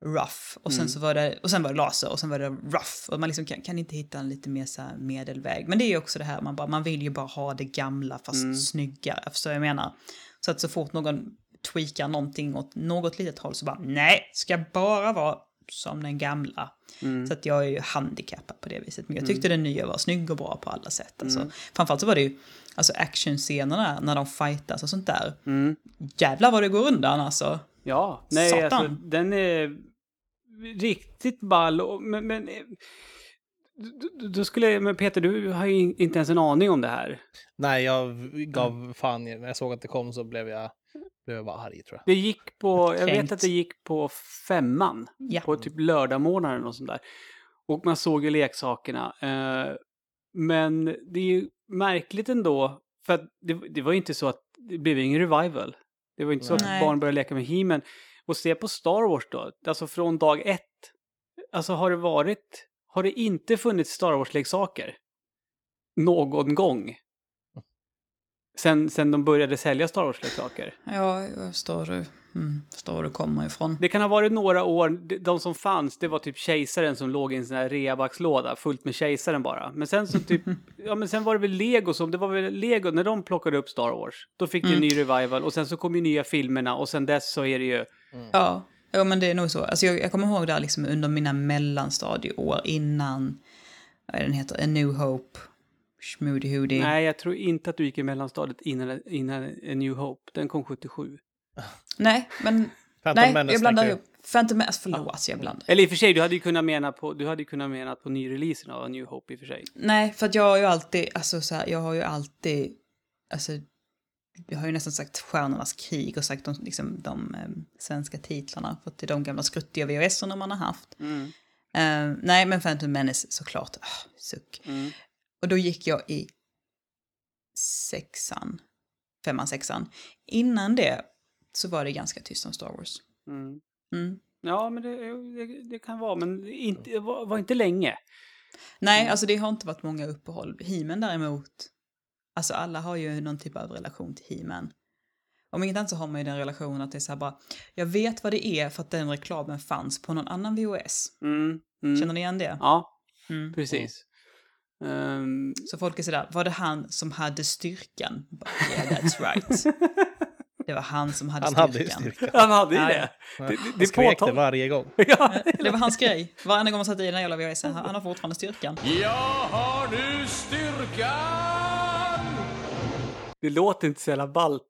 rough. Och sen så var det, och sen var det laser och sen var det rough. Och man liksom kan, kan inte hitta en lite mer så här medelväg. Men det är ju också det här, man, bara, man vill ju bara ha det gamla fast snyggare, förstår vad jag menar? Så att så fort någon tweakar någonting åt något litet håll så bara, nej, ska bara vara som den gamla. Så att jag är ju handikappad på det viset. Men jag tyckte den nya var snygg och bra på alla sätt. Alltså, Framförallt så var det ju alltså actionscenerna när de fightas och sånt där. Jävlar vad det går undan alltså. Ja, nej Satan. alltså den är riktigt ball. och- Men, men eh, då skulle jag, men Peter, du har ju in- inte ens en aning om det här. Nej, jag gav fan i det. När jag såg att det kom så blev jag, blev jag bara arg tror jag. Det gick på, jag vet att det gick på femman. Ja. På typ lördagmorgonen och sånt där. Och man såg ju leksakerna. Eh, men det är ju märkligt ändå. För att det, det var ju inte så att det blev ingen revival. Det var inte så Nej. att barn började leka med he Och se på Star Wars då. Alltså från dag ett. Alltså har det varit... Har det inte funnits Star Wars-leksaker? Någon gång? Sen, sen de började sälja Star Wars-leksaker. Ja, jag förstår du, mm, förstår var du kommer ifrån. Det kan ha varit några år, de- som fanns, det var typ kejsaren som låg i en sån här reabakslåda, fullt med kejsaren bara. Men sen så typ, ja men sen var det väl Lego som, det var väl Lego när de plockade upp Star Wars. Då fick det en ny revival och sen så kom ju nya filmerna och sen dess så är det ju, Ja, ja men det är nog så. Alltså jag, jag kommer ihåg där liksom under mina mellanstadieår innan, vad är den heter, A New Hope, Schmoody Hoodie. nej jag tror inte att du gick i mellanstadiet innan, innan A New Hope, den kom 77. Nej, men Phantom nej, Menace jag blandar ihop. Phantom Menace, förlåt, jag blandar. Eller i och för sig, du hade ju kunnat mena på, du hade ju kunnat mena på nyreleasen av A New Hope i och för sig. Nej, för att jag har ju alltid, alltså så här, jag har ju alltid, alltså, jag har ju nästan sagt Stjärnornas krig och sagt de, liksom, de eh, svenska titlarna, för att det är de gamla skruttiga VHS-erna man har haft. Eh, nej, men Phantom Menace såklart, ah, suck. Mm. Och då gick jag i sexan, femman, sexan. Innan det så var det ganska tyst om Star Wars. Mm. Mm. Ja, men det, det, det kan vara, men inte, var, var inte länge. Nej, alltså det har inte varit många uppehåll. He-Man däremot, alltså alla har ju någon typ av relation till He-Man. Om inget annat så har man ju den relationen att det är så här bara, jag vet vad det är för att den reklamen fanns på någon annan VHS. Mm. Mm. Känner ni igen det? Ja, Mm. precis. Ehm, Så folk är sådär, var det han som hade styrkan? Yeah, that's right. Det var han som hade Han styrkan. hade ju styrka. han hade ju Ja, det. ja. Det, det, Han det skrek det varje gång. ja. Det var hans grej. Varenda gång man satte i den här jävla VHS, han, han har fortfarande styrkan. Jag har nu styrkan! Det låter inte så jävla ballt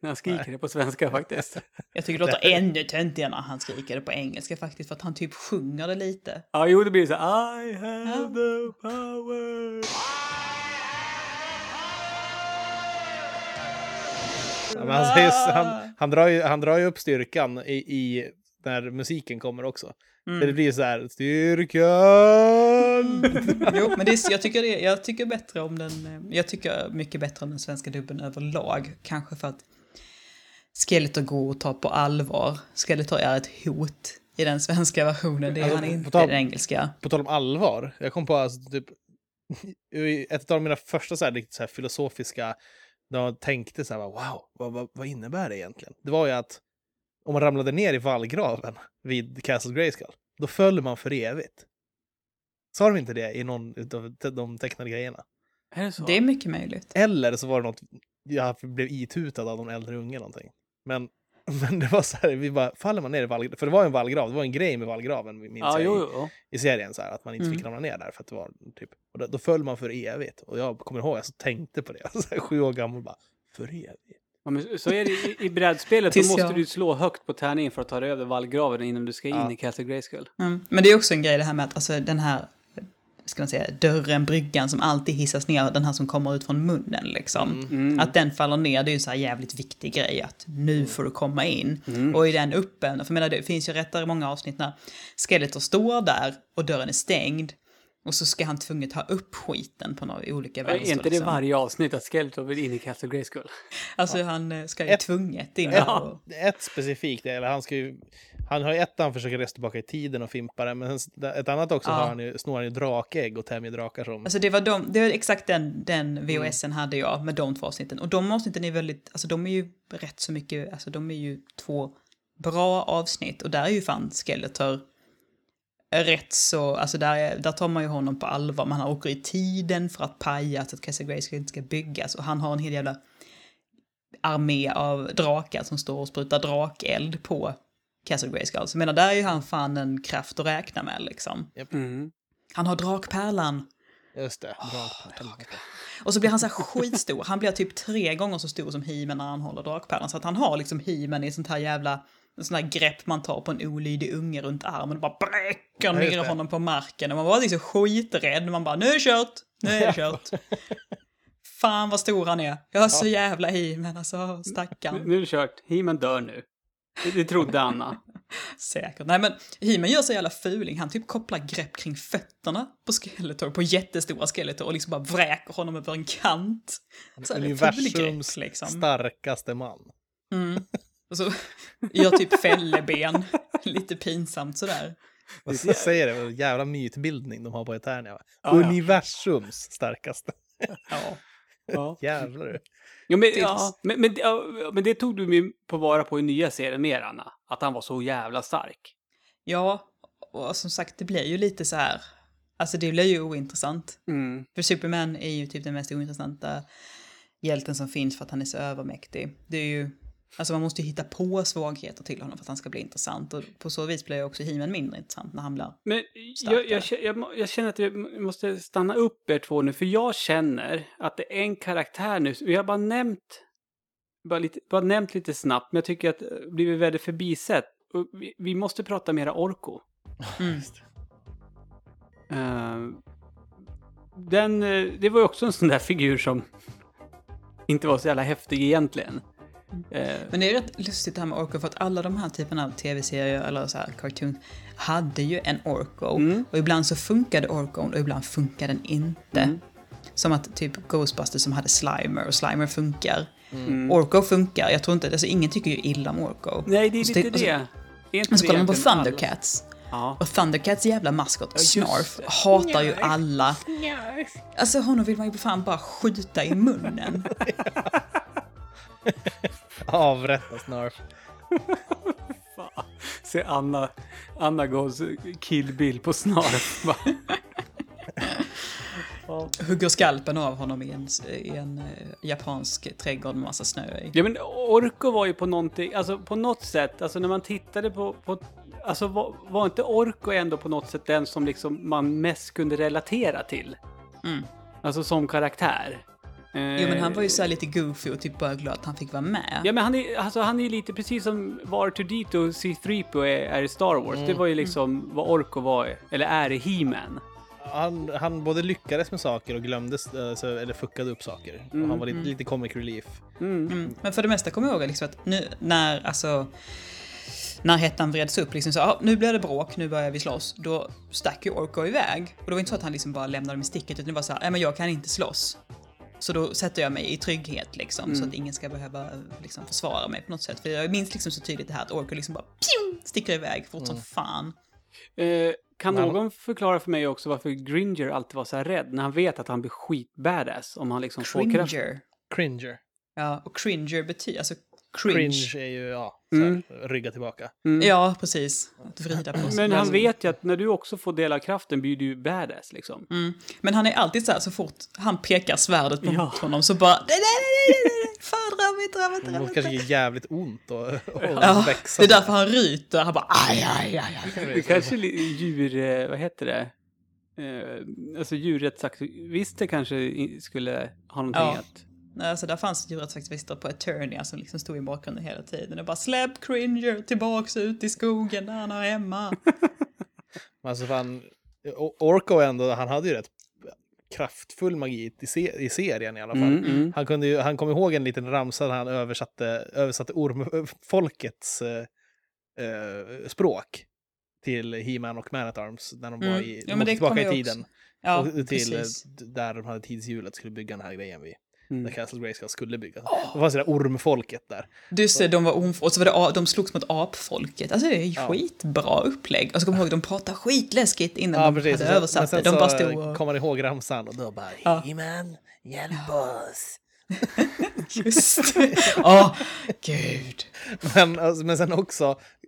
när han skriker det på svenska faktiskt. Jag tycker det låter ännu töntigare när han skriker det på engelska faktiskt, för att han typ sjunger det lite. Ja, jo, det blir så I have the power. Ja, men han, säger, han, han, drar ju, han drar ju upp styrkan i, i när musiken kommer också. Mm. Det blir så här, styrkan! Jo, men det är, jag, tycker det, jag tycker bättre om den, eh, jag tycker mycket bättre om den svenska dubben överlag. Kanske för att Skeletor går att ta på allvar. Skeletor är ett hot i den svenska versionen, det är Alltså, han inte tal- i den engelska. På tal om allvar, jag kom på alltså, typ, ett av mina första så här, riktigt så här, filosofiska, när jag tänkte så här, wow, vad, vad, vad innebär det egentligen? Det var ju att om man ramlade ner i vallgraven vid Castle Grayskull, då föll man för evigt. Sa de inte det i någon av de tecknade grejerna? Är det så? Det är mycket möjligt. Eller så var det något, jag blev itutad av någon äldre unge någonting. Men, men det var så här, vi bara, faller man ner i vallgraven? För det var en vallgrav, det var en grej med vallgraven, minns Ja, jag, jo, i, jo. i serien, så här, att man inte fick Mm. ramla ner där för att det var typ, och då, då föll man för evigt. Och jag kommer ihåg, jag så tänkte på det, så här, sju år gammal, bara, för evigt. Ja, men så är det i, i brädspelet. Då måste jag- du slå högt på tärningen för att ta dig över vallgraven innan du ska in Ja. i Castle Grayskull. Mm. Men det är också en grej det här med att alltså, den här ska man säga, dörren, bryggan som alltid hissas ner, den här som kommer ut från munnen liksom. Mm. Att den faller ner, det är ju en så här jävligt viktig grej att nu får du komma in. Mm. Och i den öppen, för jag menar det finns ju rättare många avsnitt när Skeletor står där och dörren är stängd. Och så ska han tvunget ta upp skiten på några olika Är vänster. inte det liksom. varje avsnitt att Skeletor vill in i Castle Grayskull? Alltså han eh, ska ju Ett- tvunget in Ett, och... ett specifikt, eller han ska ju, han har ju ett där han försöker resa tillbaka i tiden och fimpa det, men ett annat också Ja. har han ju, snor han ju drakägg och tämjer drakar som... Alltså det var, de, det var exakt den, den Mm. VHSen hade jag med de två avsnitten. Och de avsnitten är väldigt, alltså de är ju rätt så mycket, alltså de är ju två bra avsnitt. Och där är ju fan Skeletor rätt så, alltså där, är, där tar man ju honom på allvar. Man åker i tiden för att paja så att Castle Grayskull inte ska byggas. Och han har en hel jävla armé av drakar som står och sprutar drakeld på Castle Grayskull. Så jag menar, där är ju han fan en kraft att räkna med liksom. Mm. Han har drakpärlan. Just det, drak, helvete. Och så blir han så här skitstor. Han blir typ tre gånger så stor som He-Man när han håller drakpärlan. Så att han har liksom He-Man i sånt här jävla en sån här grepp man tar på en olydig unge runt armen och bara bräcker Ja, ner det. honom på marken. Och man var liksom skiträdd. Man bara, nu är det kört, nu är det kört. Fan vad stor han är. Jag är så jävla He-Man, alltså Nu, stackarn. nu är det kört. He-Man dör nu. Det, det trodde Anna. Säkert. Nej men He-Man gör så jävla fuling. Han typ kopplar grepp kring fötterna på Skeletor, på jättestora Skeletor och liksom bara vräker honom över en kant. Så här, Universums liksom. starkaste man. Mm. Och så gör typ fälleben. Lite pinsamt sådär. Och så säger det, vad jävla mytbildning de har på Eternia. Ja, ja. Universums starkaste. Ja. Ja. Jävlar du. Jo, men, ja, men, men, ja, men det tog du ju på vara på i nya serien mer, Anna. Att han var så jävla stark. ja, och som sagt det blir ju lite så här. Alltså det blir ju ointressant. Mm. För Superman är ju typ den mest ointressanta hjälten som finns för att han är så övermäktig. Det är ju, alltså man måste ju hitta på svagheter till honom för att han ska bli intressant. Och på så vis blir ju också He-Man mindre intressant när han blir... Men jag, jag, jag, jag känner att jag måste stanna upp er två nu, för jag känner att det är en karaktär nu. Vi har bara nämnt, bara, lite, bara nämnt lite snabbt, men jag tycker att det blivit väldigt förbisett. Och vi, vi måste prata mera Orko. Mm. Eh, den, eh, det var ju också en sån där figur som inte var så jävla häftig egentligen. Eh, Men det är rätt lustigt det här med Orko för att alla de här typerna av tv-serier eller så här cartoons hade ju en Orko. Mm. Och ibland så funkade Orkon och ibland funkade den inte. Mm. Som att typ Ghostbusters som hade Slimer och Slimer funkar. mm. Orko funkar, jag tror inte, alltså ingen tycker ju illa om Orko. Nej, det är Och så- lite och så- det. Är inte Men så kollar man på? Thundercats. Ja. Och Thundercats jävla maskot, just Snarf, hatar ju alla. Alltså honom vill man ju fan bara skjuta i munnen. Avrätta Snarf. Fan. Se Anna, Anna Goes Kill Bill på snarf. Hugger skalpen av honom i en, i en eh, japansk trädgård med massa snö i. ja men Orko var ju på någonting, alltså på något sätt, alltså när man tittade på, på alltså var, var inte Orko ändå på något sätt den som liksom man mest kunde relatera till? Mm. Alltså som karaktär. Jo men han var ju så här lite goofy och typ bara glad att han fick vara med. Ja men han är, alltså, han är ju lite precis som var 2 d och C-3PO är, är i Star Wars. Det var ju liksom vad Orko var, eller är i He-Man. Han, han både lyckades med saker och glömde, eh, så- eller fuckade upp saker. Och han var lite, lite comic relief. Mm. Men för det mesta kommer jag ihåg liksom att nu när, alltså, när hettan vreds upp, liksom så, ah, nu blir det bråk, nu börjar vi slåss. Då stack ju Orko iväg. Och det var inte så att han liksom bara lämnade dem i sticket, utan det var så här, nej men jag kan inte slåss. Så då sätter jag mig i trygghet liksom, så att ingen ska behöva liksom, försvara mig på något sätt. För jag minns liksom så tydligt det här att Orko liksom bara pjum, sticker iväg fort som fan. Eh, kan Men- någon förklara för mig också varför Gringer alltid var så här rädd när han vet att han blir skitbadass om han liksom får kraft? Cringer. Cringer. Ja, och cringer betyder, alltså cringe. Cringe är ju, ja, så här, Mm. rygga tillbaka. Ja, precis. Att vrida på sig. Men han Alltså- vet ju att när du också får del av kraften blir du ju badass liksom. Mm. Men han är alltid så här, så fort han pekar svärdet mot Ja. honom så bara nej, nej, nej, nej, nej, fan dra mig inte, dra mig inte, Det dra mig måste kanske ge jävligt ont och, och Ja, växa. det är därför han ryter, han bara aj, aj, aj, aj. Det kanske djur... eh, Vad heter det? Eh, alltså djurrättsaktivister kanske skulle ha någonting Ja. att... Alltså där fanns djurrättsaktivister på Eternia som liksom stod i bakgrunden hela tiden och bara släpp Cringer tillbaks ut i skogen där han hör hemma. Alltså fan, Orko ändå, han hade ju rätt kraftfull magi i, se, i serien i alla fall. Mm, mm. Han, kunde ju, han kom ihåg en liten ramsa när han översatte, översatte ormfolkets eh, eh, språk till He-Man och Man at Arms när de var Mm. i, Ja, de men åkte det tillbaka i tiden. Ja, och till precis. där de hade tidshjulet skulle bygga den här grejen vid. Mm. Där Castle Grayskull skulle byggas. Det var sådär ormfolket där. Just det, de var orm- och så var det, de slogs mot apfolket. Alltså det är ju Ja. skitbra upplägg. Och så kommer jag ihåg, de pratade skitläskigt innan de Och hade översatt det. De så bara stod och... kom man ihåg ramsan och då bara Ja. He-Man, hjälp oss. Just det. Åh, gud. Men, alltså, men sen också,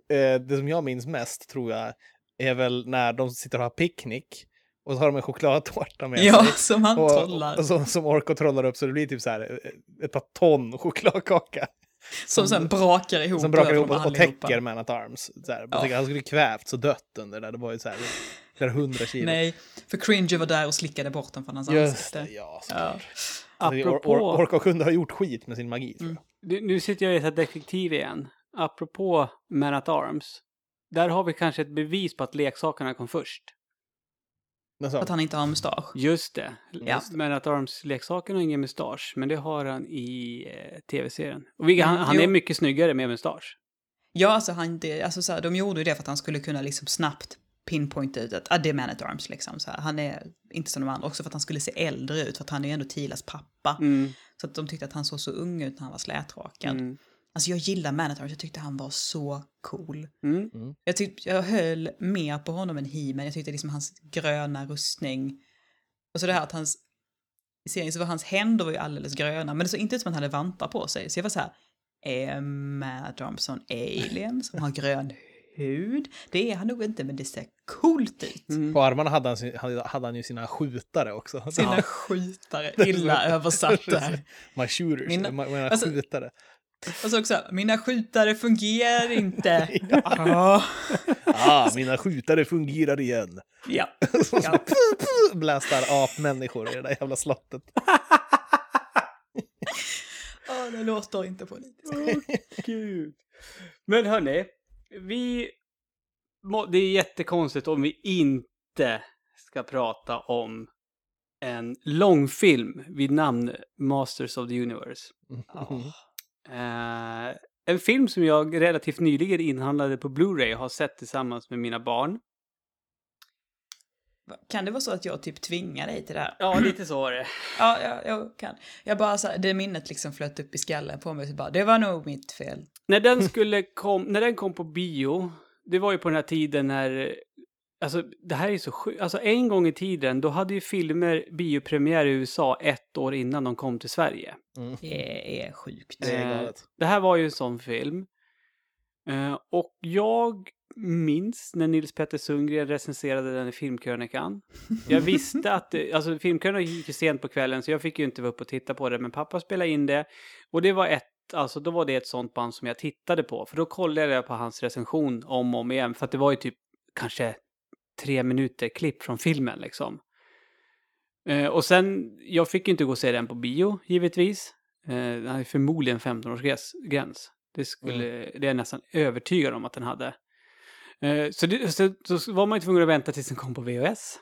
eh, det som jag minns mest tror jag är väl när de sitter och har picknick och så har de en chokladtårta med Ja, sig. som han Och, trollar. och så, som Orko trollar upp så det blir typ så här eh, ett par ton chokladkaka. Som sen brakar ihop. Som brakar ihop och, och täcker Man at Arms. Så här, Ja. Tänker, han skulle kvävts och dött under det där. Det var ju så här, flera hundra kilo. Nej, för Cringer var där och slickade bort den från hans Just ansikte. det, ja. Ja. såklart. Alltså, Or- Apropå... Or- Orko kunde ha gjort skit med sin magi tror jag. Nu- Nu sitter jag i ett detektiv igen. Apropå Man at Arms. Där har vi kanske ett bevis på att leksakerna kom först. Men så, Att han inte har mustasch. Just det. Ja. Man at Arms-leksaken har ingen mustasch, men det har han i eh, tv-serien. Och vi, han, Mm, han är mycket snyggare med mustasch. Ja, alltså, han, det, alltså så här, de gjorde det för att han skulle kunna liksom snabbt pinpointa ut att ah, det är Man at Arms. Liksom, så här. Han är inte som de andra, också för att han skulle se äldre ut, för att han är ju ändå Tilas pappa. Mm. Så att de tyckte att han såg så ung ut när han var slätrakad. Mm. Alltså jag gillar Man at Arms, jag tyckte han var så cool. Mm. Jag, tyckte, jag höll mer på honom än He-Man. Jag tyckte liksom hans gröna rustning. Och så det här att hans... I serien så var hans händer var ju alldeles gröna, men det såg inte ut som att han hade vantar på sig. Så jag var så här, är Matt Armstrong alien som har grön hud? Det är han nog inte, men det ser coolt ut. Mm. På armarna hade han, hade, han ju sina skjutare också. Sina skjutare, illa översatt där. My shooters, Mina- mina, mina alltså- skjutare. Och så också, mina skjutare fungerar inte. ja. Ah, mina skjutare fungerar igen. ja. Så Ja. blästar apmänniskor i det där jävla slottet. Åh, det låter inte politiskt. Gud. Men hörni, vi... må- Det är jättekonstigt om vi inte ska prata om en långfilm vid namn Masters of the Universe. Ja. Eh, en film som jag relativt nyligen inhandlade på Blu-ray och har sett tillsammans med mina barn. Kan det vara så att jag typ tvingar dig till det här? Ja, lite så var det. Ja, jag, jag kan. Jag bara så här, det minnet liksom flöt upp i skallen på mig. Så bara, det var nog mitt fel. när den skulle kom, när den kom på bio, det var ju på den här tiden när, alltså det här är så sjukt, alltså en gång i tiden då hade ju filmer biopremiär i USA ett år innan de kom till Sverige. Det är sjukt. Det är Eh. Det här var ju en sån film. Eh, och jag minns när Nils Petter Sundgren recenserade den i Filmkrönikan. Jag visste att, det- alltså Filmkrönikan gick ju sent på kvällen så jag fick ju inte vara uppe och titta på det, men pappa spelade in det. Och det var ett, alltså då var det ett sånt band som jag tittade på, för då kollade jag på hans recension om och om igen, för att det var ju typ kanske tre minuter klipp från filmen liksom. Eh, och sen, jag fick ju inte gå och se den på bio, givetvis. Eh, den hade förmodligen 15-årsgräns. Det, skulle, det är jag nästan övertygad om att den hade. Eh, så, det, så, så var man ju tvungen att vänta tills den kom på VHS.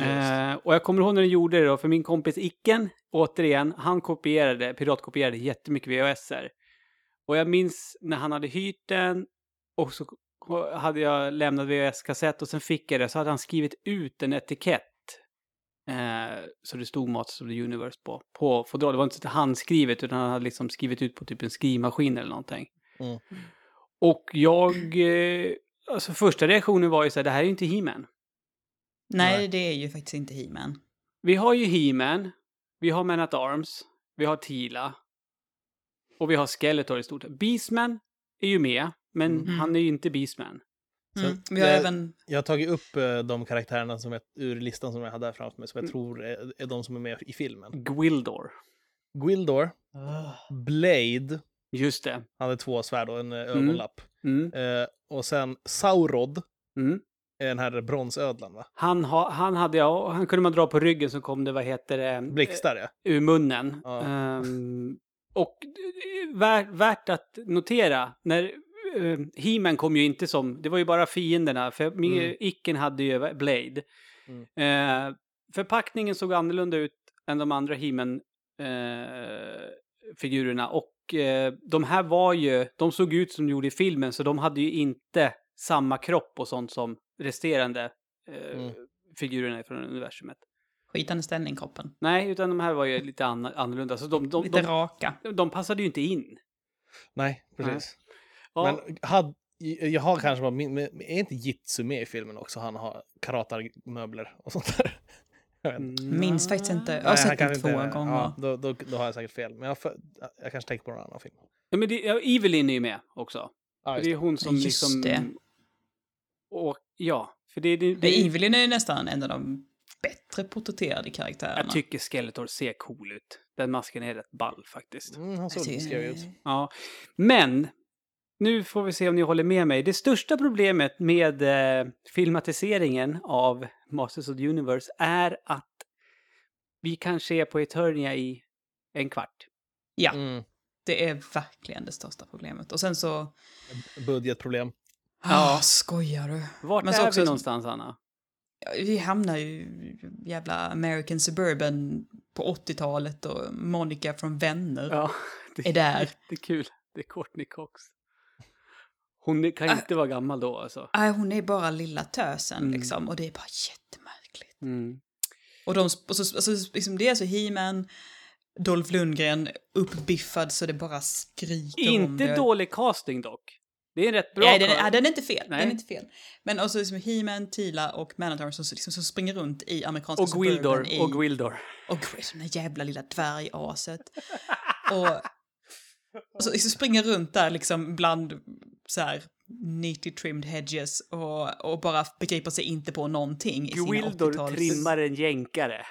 Eh, och jag kommer ihåg när den gjorde det då, för min kompis Icken, återigen, han kopierade, piratkopierade jättemycket VHSer. Och jag minns när han hade hyrt den och så hade jag lämnat VHS-kassett och sen fick jag det. Så hade han skrivit ut en etikett. Eh, så det stod Masters of the Universe på, på fodral. Det var inte handskrivet utan han hade liksom skrivit ut på typ en skrivmaskin eller någonting. Mm. Och jag, eh, alltså första reaktionen var ju så här, det här är ju inte He-Man. Nej, Nej. det är ju faktiskt inte He-Man. Vi har ju He-Man, vi har Man at Arms, vi har Tila. Och vi har Skeletor i stort. Beastman är ju med, men Mm. han är ju inte Beastman. Så Mm. Vi har det- även... Jag har tagit upp eh, de karaktärerna som jag, ur listan som jag hade här framför mig, som jag Mm. tror är, är de som är med i filmen. Gwildor. Gwildor, Blade, Just det. han hade två svärd och en Mm. ögonlapp. Mm. Eh, och sen Saurod, Mm. den här bronsödlan va? Han, ha, han hade jag, han kunde man dra på ryggen så kom det, vad heter det? Blixtar ja. Ur munnen. Ja. Ehm, och värt, värt att notera, när uh, He-Man kom ju inte som, det var ju bara fienderna, för Mm. Icken hade ju Blade. Mm. Eh, förpackningen såg annorlunda ut än de andra He-Man eh, figurerna och de här var ju, de såg ut som de gjorde i filmen så de hade ju inte samma kropp och sånt som resterande Mm. figurerna från universumet. Skitande ställning kroppen. Nej, utan de här var ju lite anna- annorlunda. Så de, de, Lite de, raka. de passade ju inte in. Nej, precis. Ja, Men had, jag har kanske bara, men är inte Jitsu med i filmen också? Han har karatarmöbler och sånt där. Jag vet inte. mm, Minns faktiskt inte. Jag har sett den två inte- gånger. Ja, då, då, då har jag säkert fel. Men jag, för, jag kanske tänker på någon annan film. Ja, men det, ja, Evelyn är ju med också. Ja, det just är det. hon som Just liksom... det. Och ja, för det, det, det, Det Evelyn är ju nästan en av de bättre porträtterade karaktärerna. Jag tycker Skeletor ser cool ut. Den masken är rätt ball faktiskt. Mm, han såg Jag lite tycker- skrävig ut. Ja. Men, nu får vi se om ni håller med mig. Det största problemet med eh, filmatiseringen av Masters of the Universe är att vi kanske är på Eternia i en kvart. Ja, Mm, det är verkligen det största problemet. Och sen så... budgetproblem. Ja, skojar du? Vart Men så är också- vi någonstans, Anna? Vi hamnar ju jävla American Suburban på 80-talet och Monica från Vänner Ja, det är där. Det är kul. Det är Courtney Cox. Hon kan inte vara gammal då alltså. Nej, hon är bara lilla tösen Mm. liksom och det är bara jättemärkligt. Mm. Och, de, och så, alltså, liksom, det är alltså He-Man, Dolph Lundgren, uppbiffad så det bara skriker om Inte det. dålig casting dock. Det är en rätt bra Nej, den, är- den är inte fel. Nej. Den är inte fel. Men också liksom He-Man, Tila och Man-at-Arms som, liksom, som springer runt i amerikanska Och Gwildor. i... Och Gwildor. Och Gwildor, den jävla lilla dvärgaset. och, och så liksom springer runt där liksom bland så här neatly trimmed hedges och, och bara begriper sig inte på någonting i sina Gwildor 80-tals... trimmar en jänkare.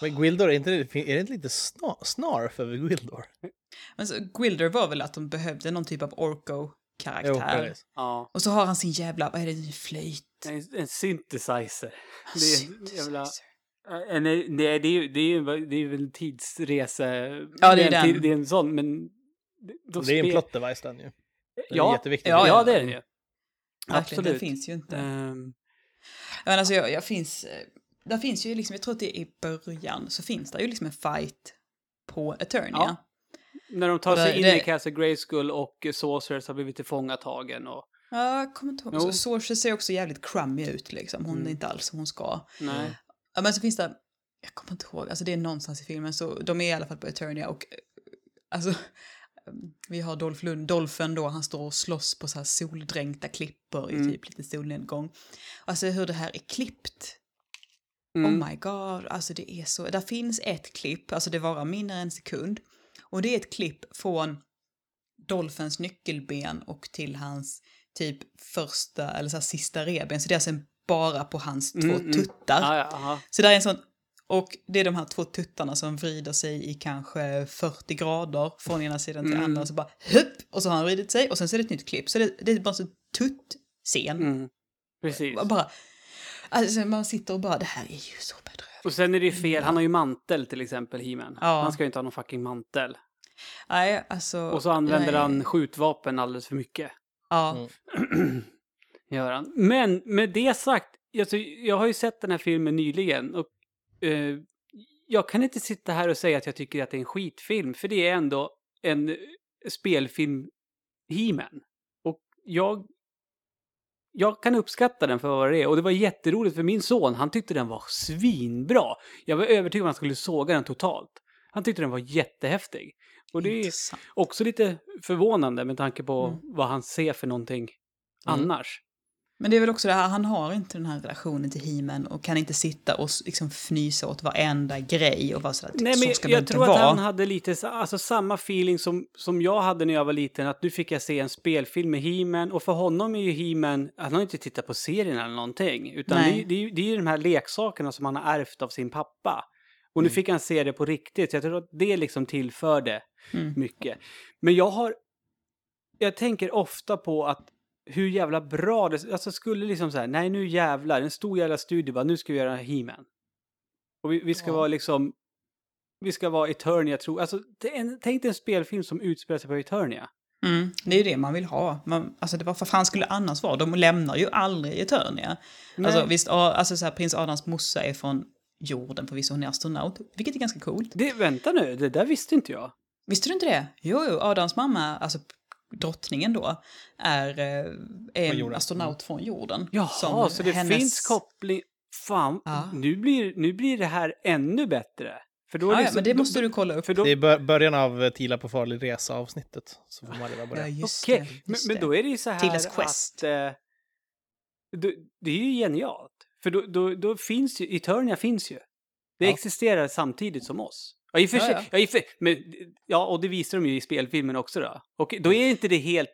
Men Gwildor, är, inte det, är det inte lite snar, snarf över Gwildor? Men så, Gwildor var väl att de behövde någon typ av Orko-karaktär. Ja. och så har han sin jävla, vad är det, flöjt? En, en synthesizer. Det är en jävla... En, nej, det är ju det är, det är ju en tidsresa. Ja, det är en den. Det är en sån, men... Då Det är en plot device den ju. Den är Ja, jätteviktig. Ja, ja, det är den ju. Den Absolut. finns ju inte. Ehm, Ja, Men alltså, jag, jag finns... eh, Där finns ju liksom, jag tror att det är i början, så finns det ju liksom en fight på Eternia. Ja. när de tar Och det- sig in det- i Castle Grayskull och Sorcerers har blivit tillfångatagen och... Ja, jag kommer inte ihåg. Jo. Så Sorcerer ser också jävligt crummy ut liksom. Hon Mm. är inte alls som hon ska. Nej. Ja, men så finns det, jag kommer inte ihåg, alltså det är någonstans i filmen, så de är i alla fall på Eternia och eh, alltså vi har Dolph Lund, Dolphen då, han står och slåss på så här soldränkta klippor i Mm. typ lite solnedgång. Alltså hur det här är klippt. Mm. Oh my god, alltså det är så, där finns ett klipp, alltså det varar mindre än en sekund. Och det är ett klipp från Dolphens nyckelben och till hans typ första eller så sista reben. Så det är alltså bara på hans två Mm, mm. tuttar. Ja, ja. Så där är en sån, och det är de här två tuttarna som vrider sig i kanske 40 grader från ena sidan till Mm. andra. Så bara hupp, och så har han vridit sig och sen så är det ett nytt klipp. Så det, det är bara en sån tutt-scen. Mm. Precis. Bara, alltså man sitter och bara, det här är ju så bedrövligt. Och sen är det ju fel, han har ju mantel till exempel, He-Man. Ja. Han ska ju inte ha någon fucking mantel. Nej, alltså. Och så använder nej. han skjutvapen alldeles för mycket. Ja. Mm. Gör han. Men med det sagt, alltså, jag har ju sett den här filmen nyligen och eh, jag kan inte sitta här och säga att jag tycker att det är en skitfilm, för det är ändå en eh, spelfilm He-Man. Och jag, jag kan uppskatta den för vad det är. Och det var jätteroligt för min son, han tyckte den var svinbra. Jag var övertygad om att han skulle såga den totalt. Han tyckte den var jättehäftig. Och det är Intressant. också lite förvånande med tanke på Mm. vad han ser för någonting annars. Men det är väl också det här, han har inte den här relationen till He-Man och kan inte sitta och liksom fnysa åt varenda grej och vara sådär, Nej, så men ska det jag inte tror att vara. han hade lite alltså, samma feeling som, som jag hade när jag var liten. Att nu fick jag se en spelfilm med He-Man. Och för honom är ju He-Man, han har inte tittat på serien eller någonting. Utan Nej. det, är- det, det är ju de här leksakerna som han har ärvt av sin pappa. Och nu fick han se det på riktigt. Så jag tror att det liksom tillförde Mm. mycket. Men jag har... Jag tänker ofta på att hur jävla bra det... Alltså skulle liksom så här, nej nu jävlar, en stor jävla studie bara, nu ska vi göra He-Man. Och vi, vi ska Ja. vara liksom... Vi ska vara Eternia, tro. Alltså, en, tänk dig en spelfilm som utspelar sig på Eternia. Mm, det är ju det man vill ha. Man, alltså det var för fan skulle det annars vara? De lämnar ju aldrig Eternia. Alltså Nej. visst, ja, alltså så här, prins Adams morsa är från jorden förvisso, hon är astronaut, vilket är ganska coolt. Det, vänta nu, det där visste inte jag. Visste du inte det? Jo, jo, Adams mamma, alltså drottningen då, är eh, en astronaut från jorden. Jaha, Som så det hennes- finns koppling. Fan, Ja. nu, blir, nu blir det här ännu bättre. För då är Ja, ja, liksom- men det då- måste du kolla upp. För då, Det är bör- början av eh, Tila på farlig resa-avsnittet. Så får man reda på det. just Okej, det, men, just men det. då är det ju så här Tilles Quest. att... Eh, då, det är ju genialt. För då, då, då finns ju, Eternia finns ju. Det Ja. existerar samtidigt som oss. Ja, i och för Ja, sig, ja. ja. i och för, men, ja, och det visar de ju i spelfilmen också då. Och då är inte det helt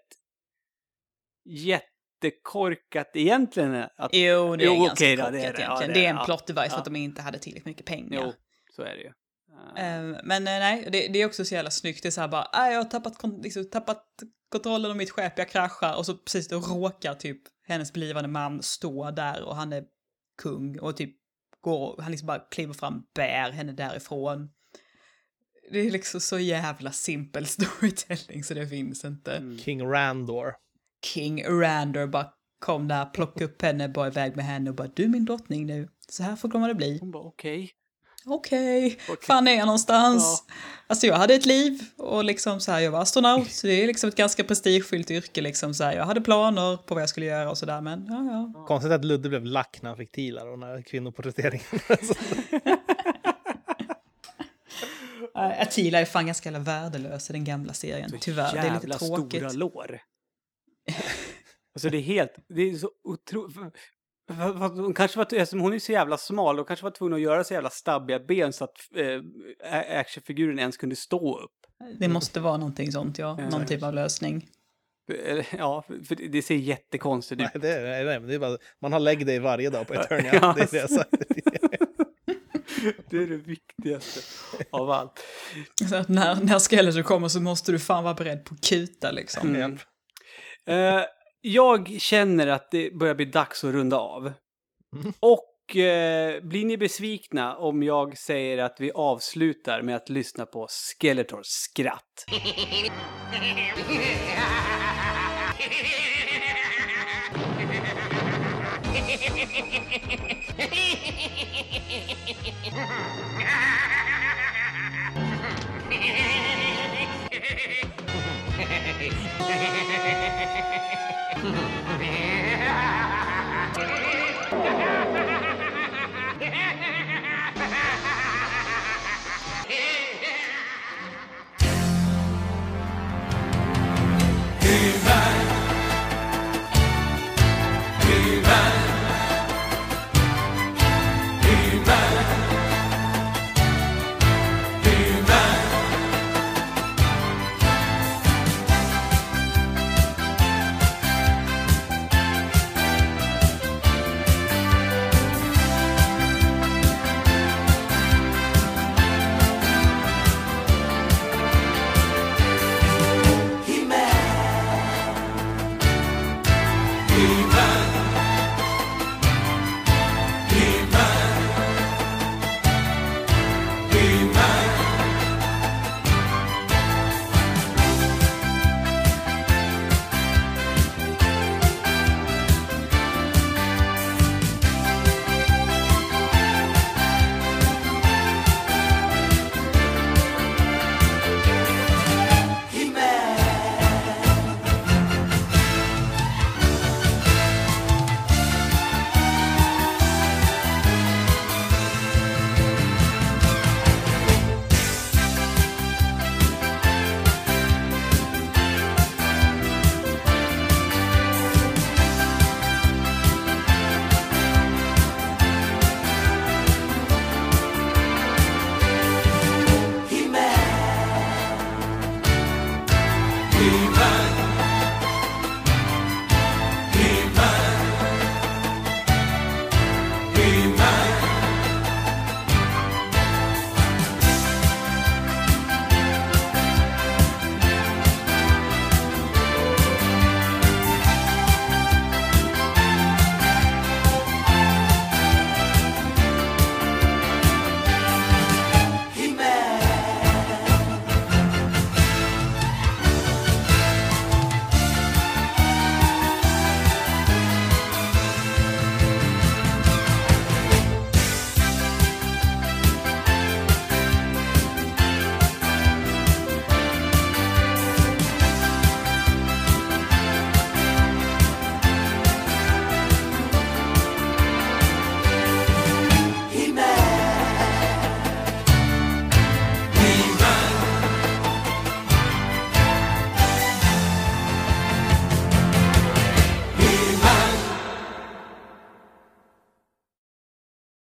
jättekorkat egentligen att... Jo, det är Jo, ganska okej korkat det är det. egentligen. Ja, det är en Ja. plot device för Ja. att de inte hade tillräckligt mycket pengar. Jo, så är det ju. Eh, Men eh, nej, det, det är också så jävla snyggt. Det är så här bara, "Ah, jag har tappat, liksom, tappat kontrollen av mitt skepp, jag kraschar och så precis då råkar typ hennes blivande man stå där och han är kung och typ går, han liksom bara kliver fram, bär henne därifrån. Det är liksom så jävla simpel storytelling så det finns inte. Mm. King Randor. King Randor bara kom där, plockade upp henne, bara iväg med henne och bara du är min drottning nu. Så här får kommer det bli. Hon bara okej. Okej, Okej. fan är jag någonstans? Alltså jag hade ett liv och liksom så här, jag var astronaut, så det är liksom ett ganska prestigefyllt yrke liksom så här. Jag hade planer på vad jag skulle göra och sådär, men ja, ja. Konstigt att Ludde blev lack när han fick Tila och när kvinnoporträtteringen. Äh, Attila är fan ganska jävla värdelös i den gamla serien, tyvärr. Det är lite Jävla tråkigt. stora lår. alltså det är helt, det är så otroligt. Hon kanske var, eftersom hon är så jävla smal, och kanske var tvungen att göra så jävla stabbiga ben så att äh, actionfiguren ens kunde stå upp. Det måste vara någonting sånt, ja. Någon säkert. typ av lösning. Ja, för det ser jättekonstigt ut. nej, det är, nej, men det är bara, man har lägg day varje dag på Eternia. Ja, det är det jag sagt. Det är det viktigaste av allt. Så att när, när skelettet kommer så måste du fan vara beredd på kuta liksom. Mm. Eh, jag känner att det börjar bli dags att runda av. Och eh, blir ni besvikna om jag säger att vi avslutar med att lyssna på Skeletors skratt? Yeah.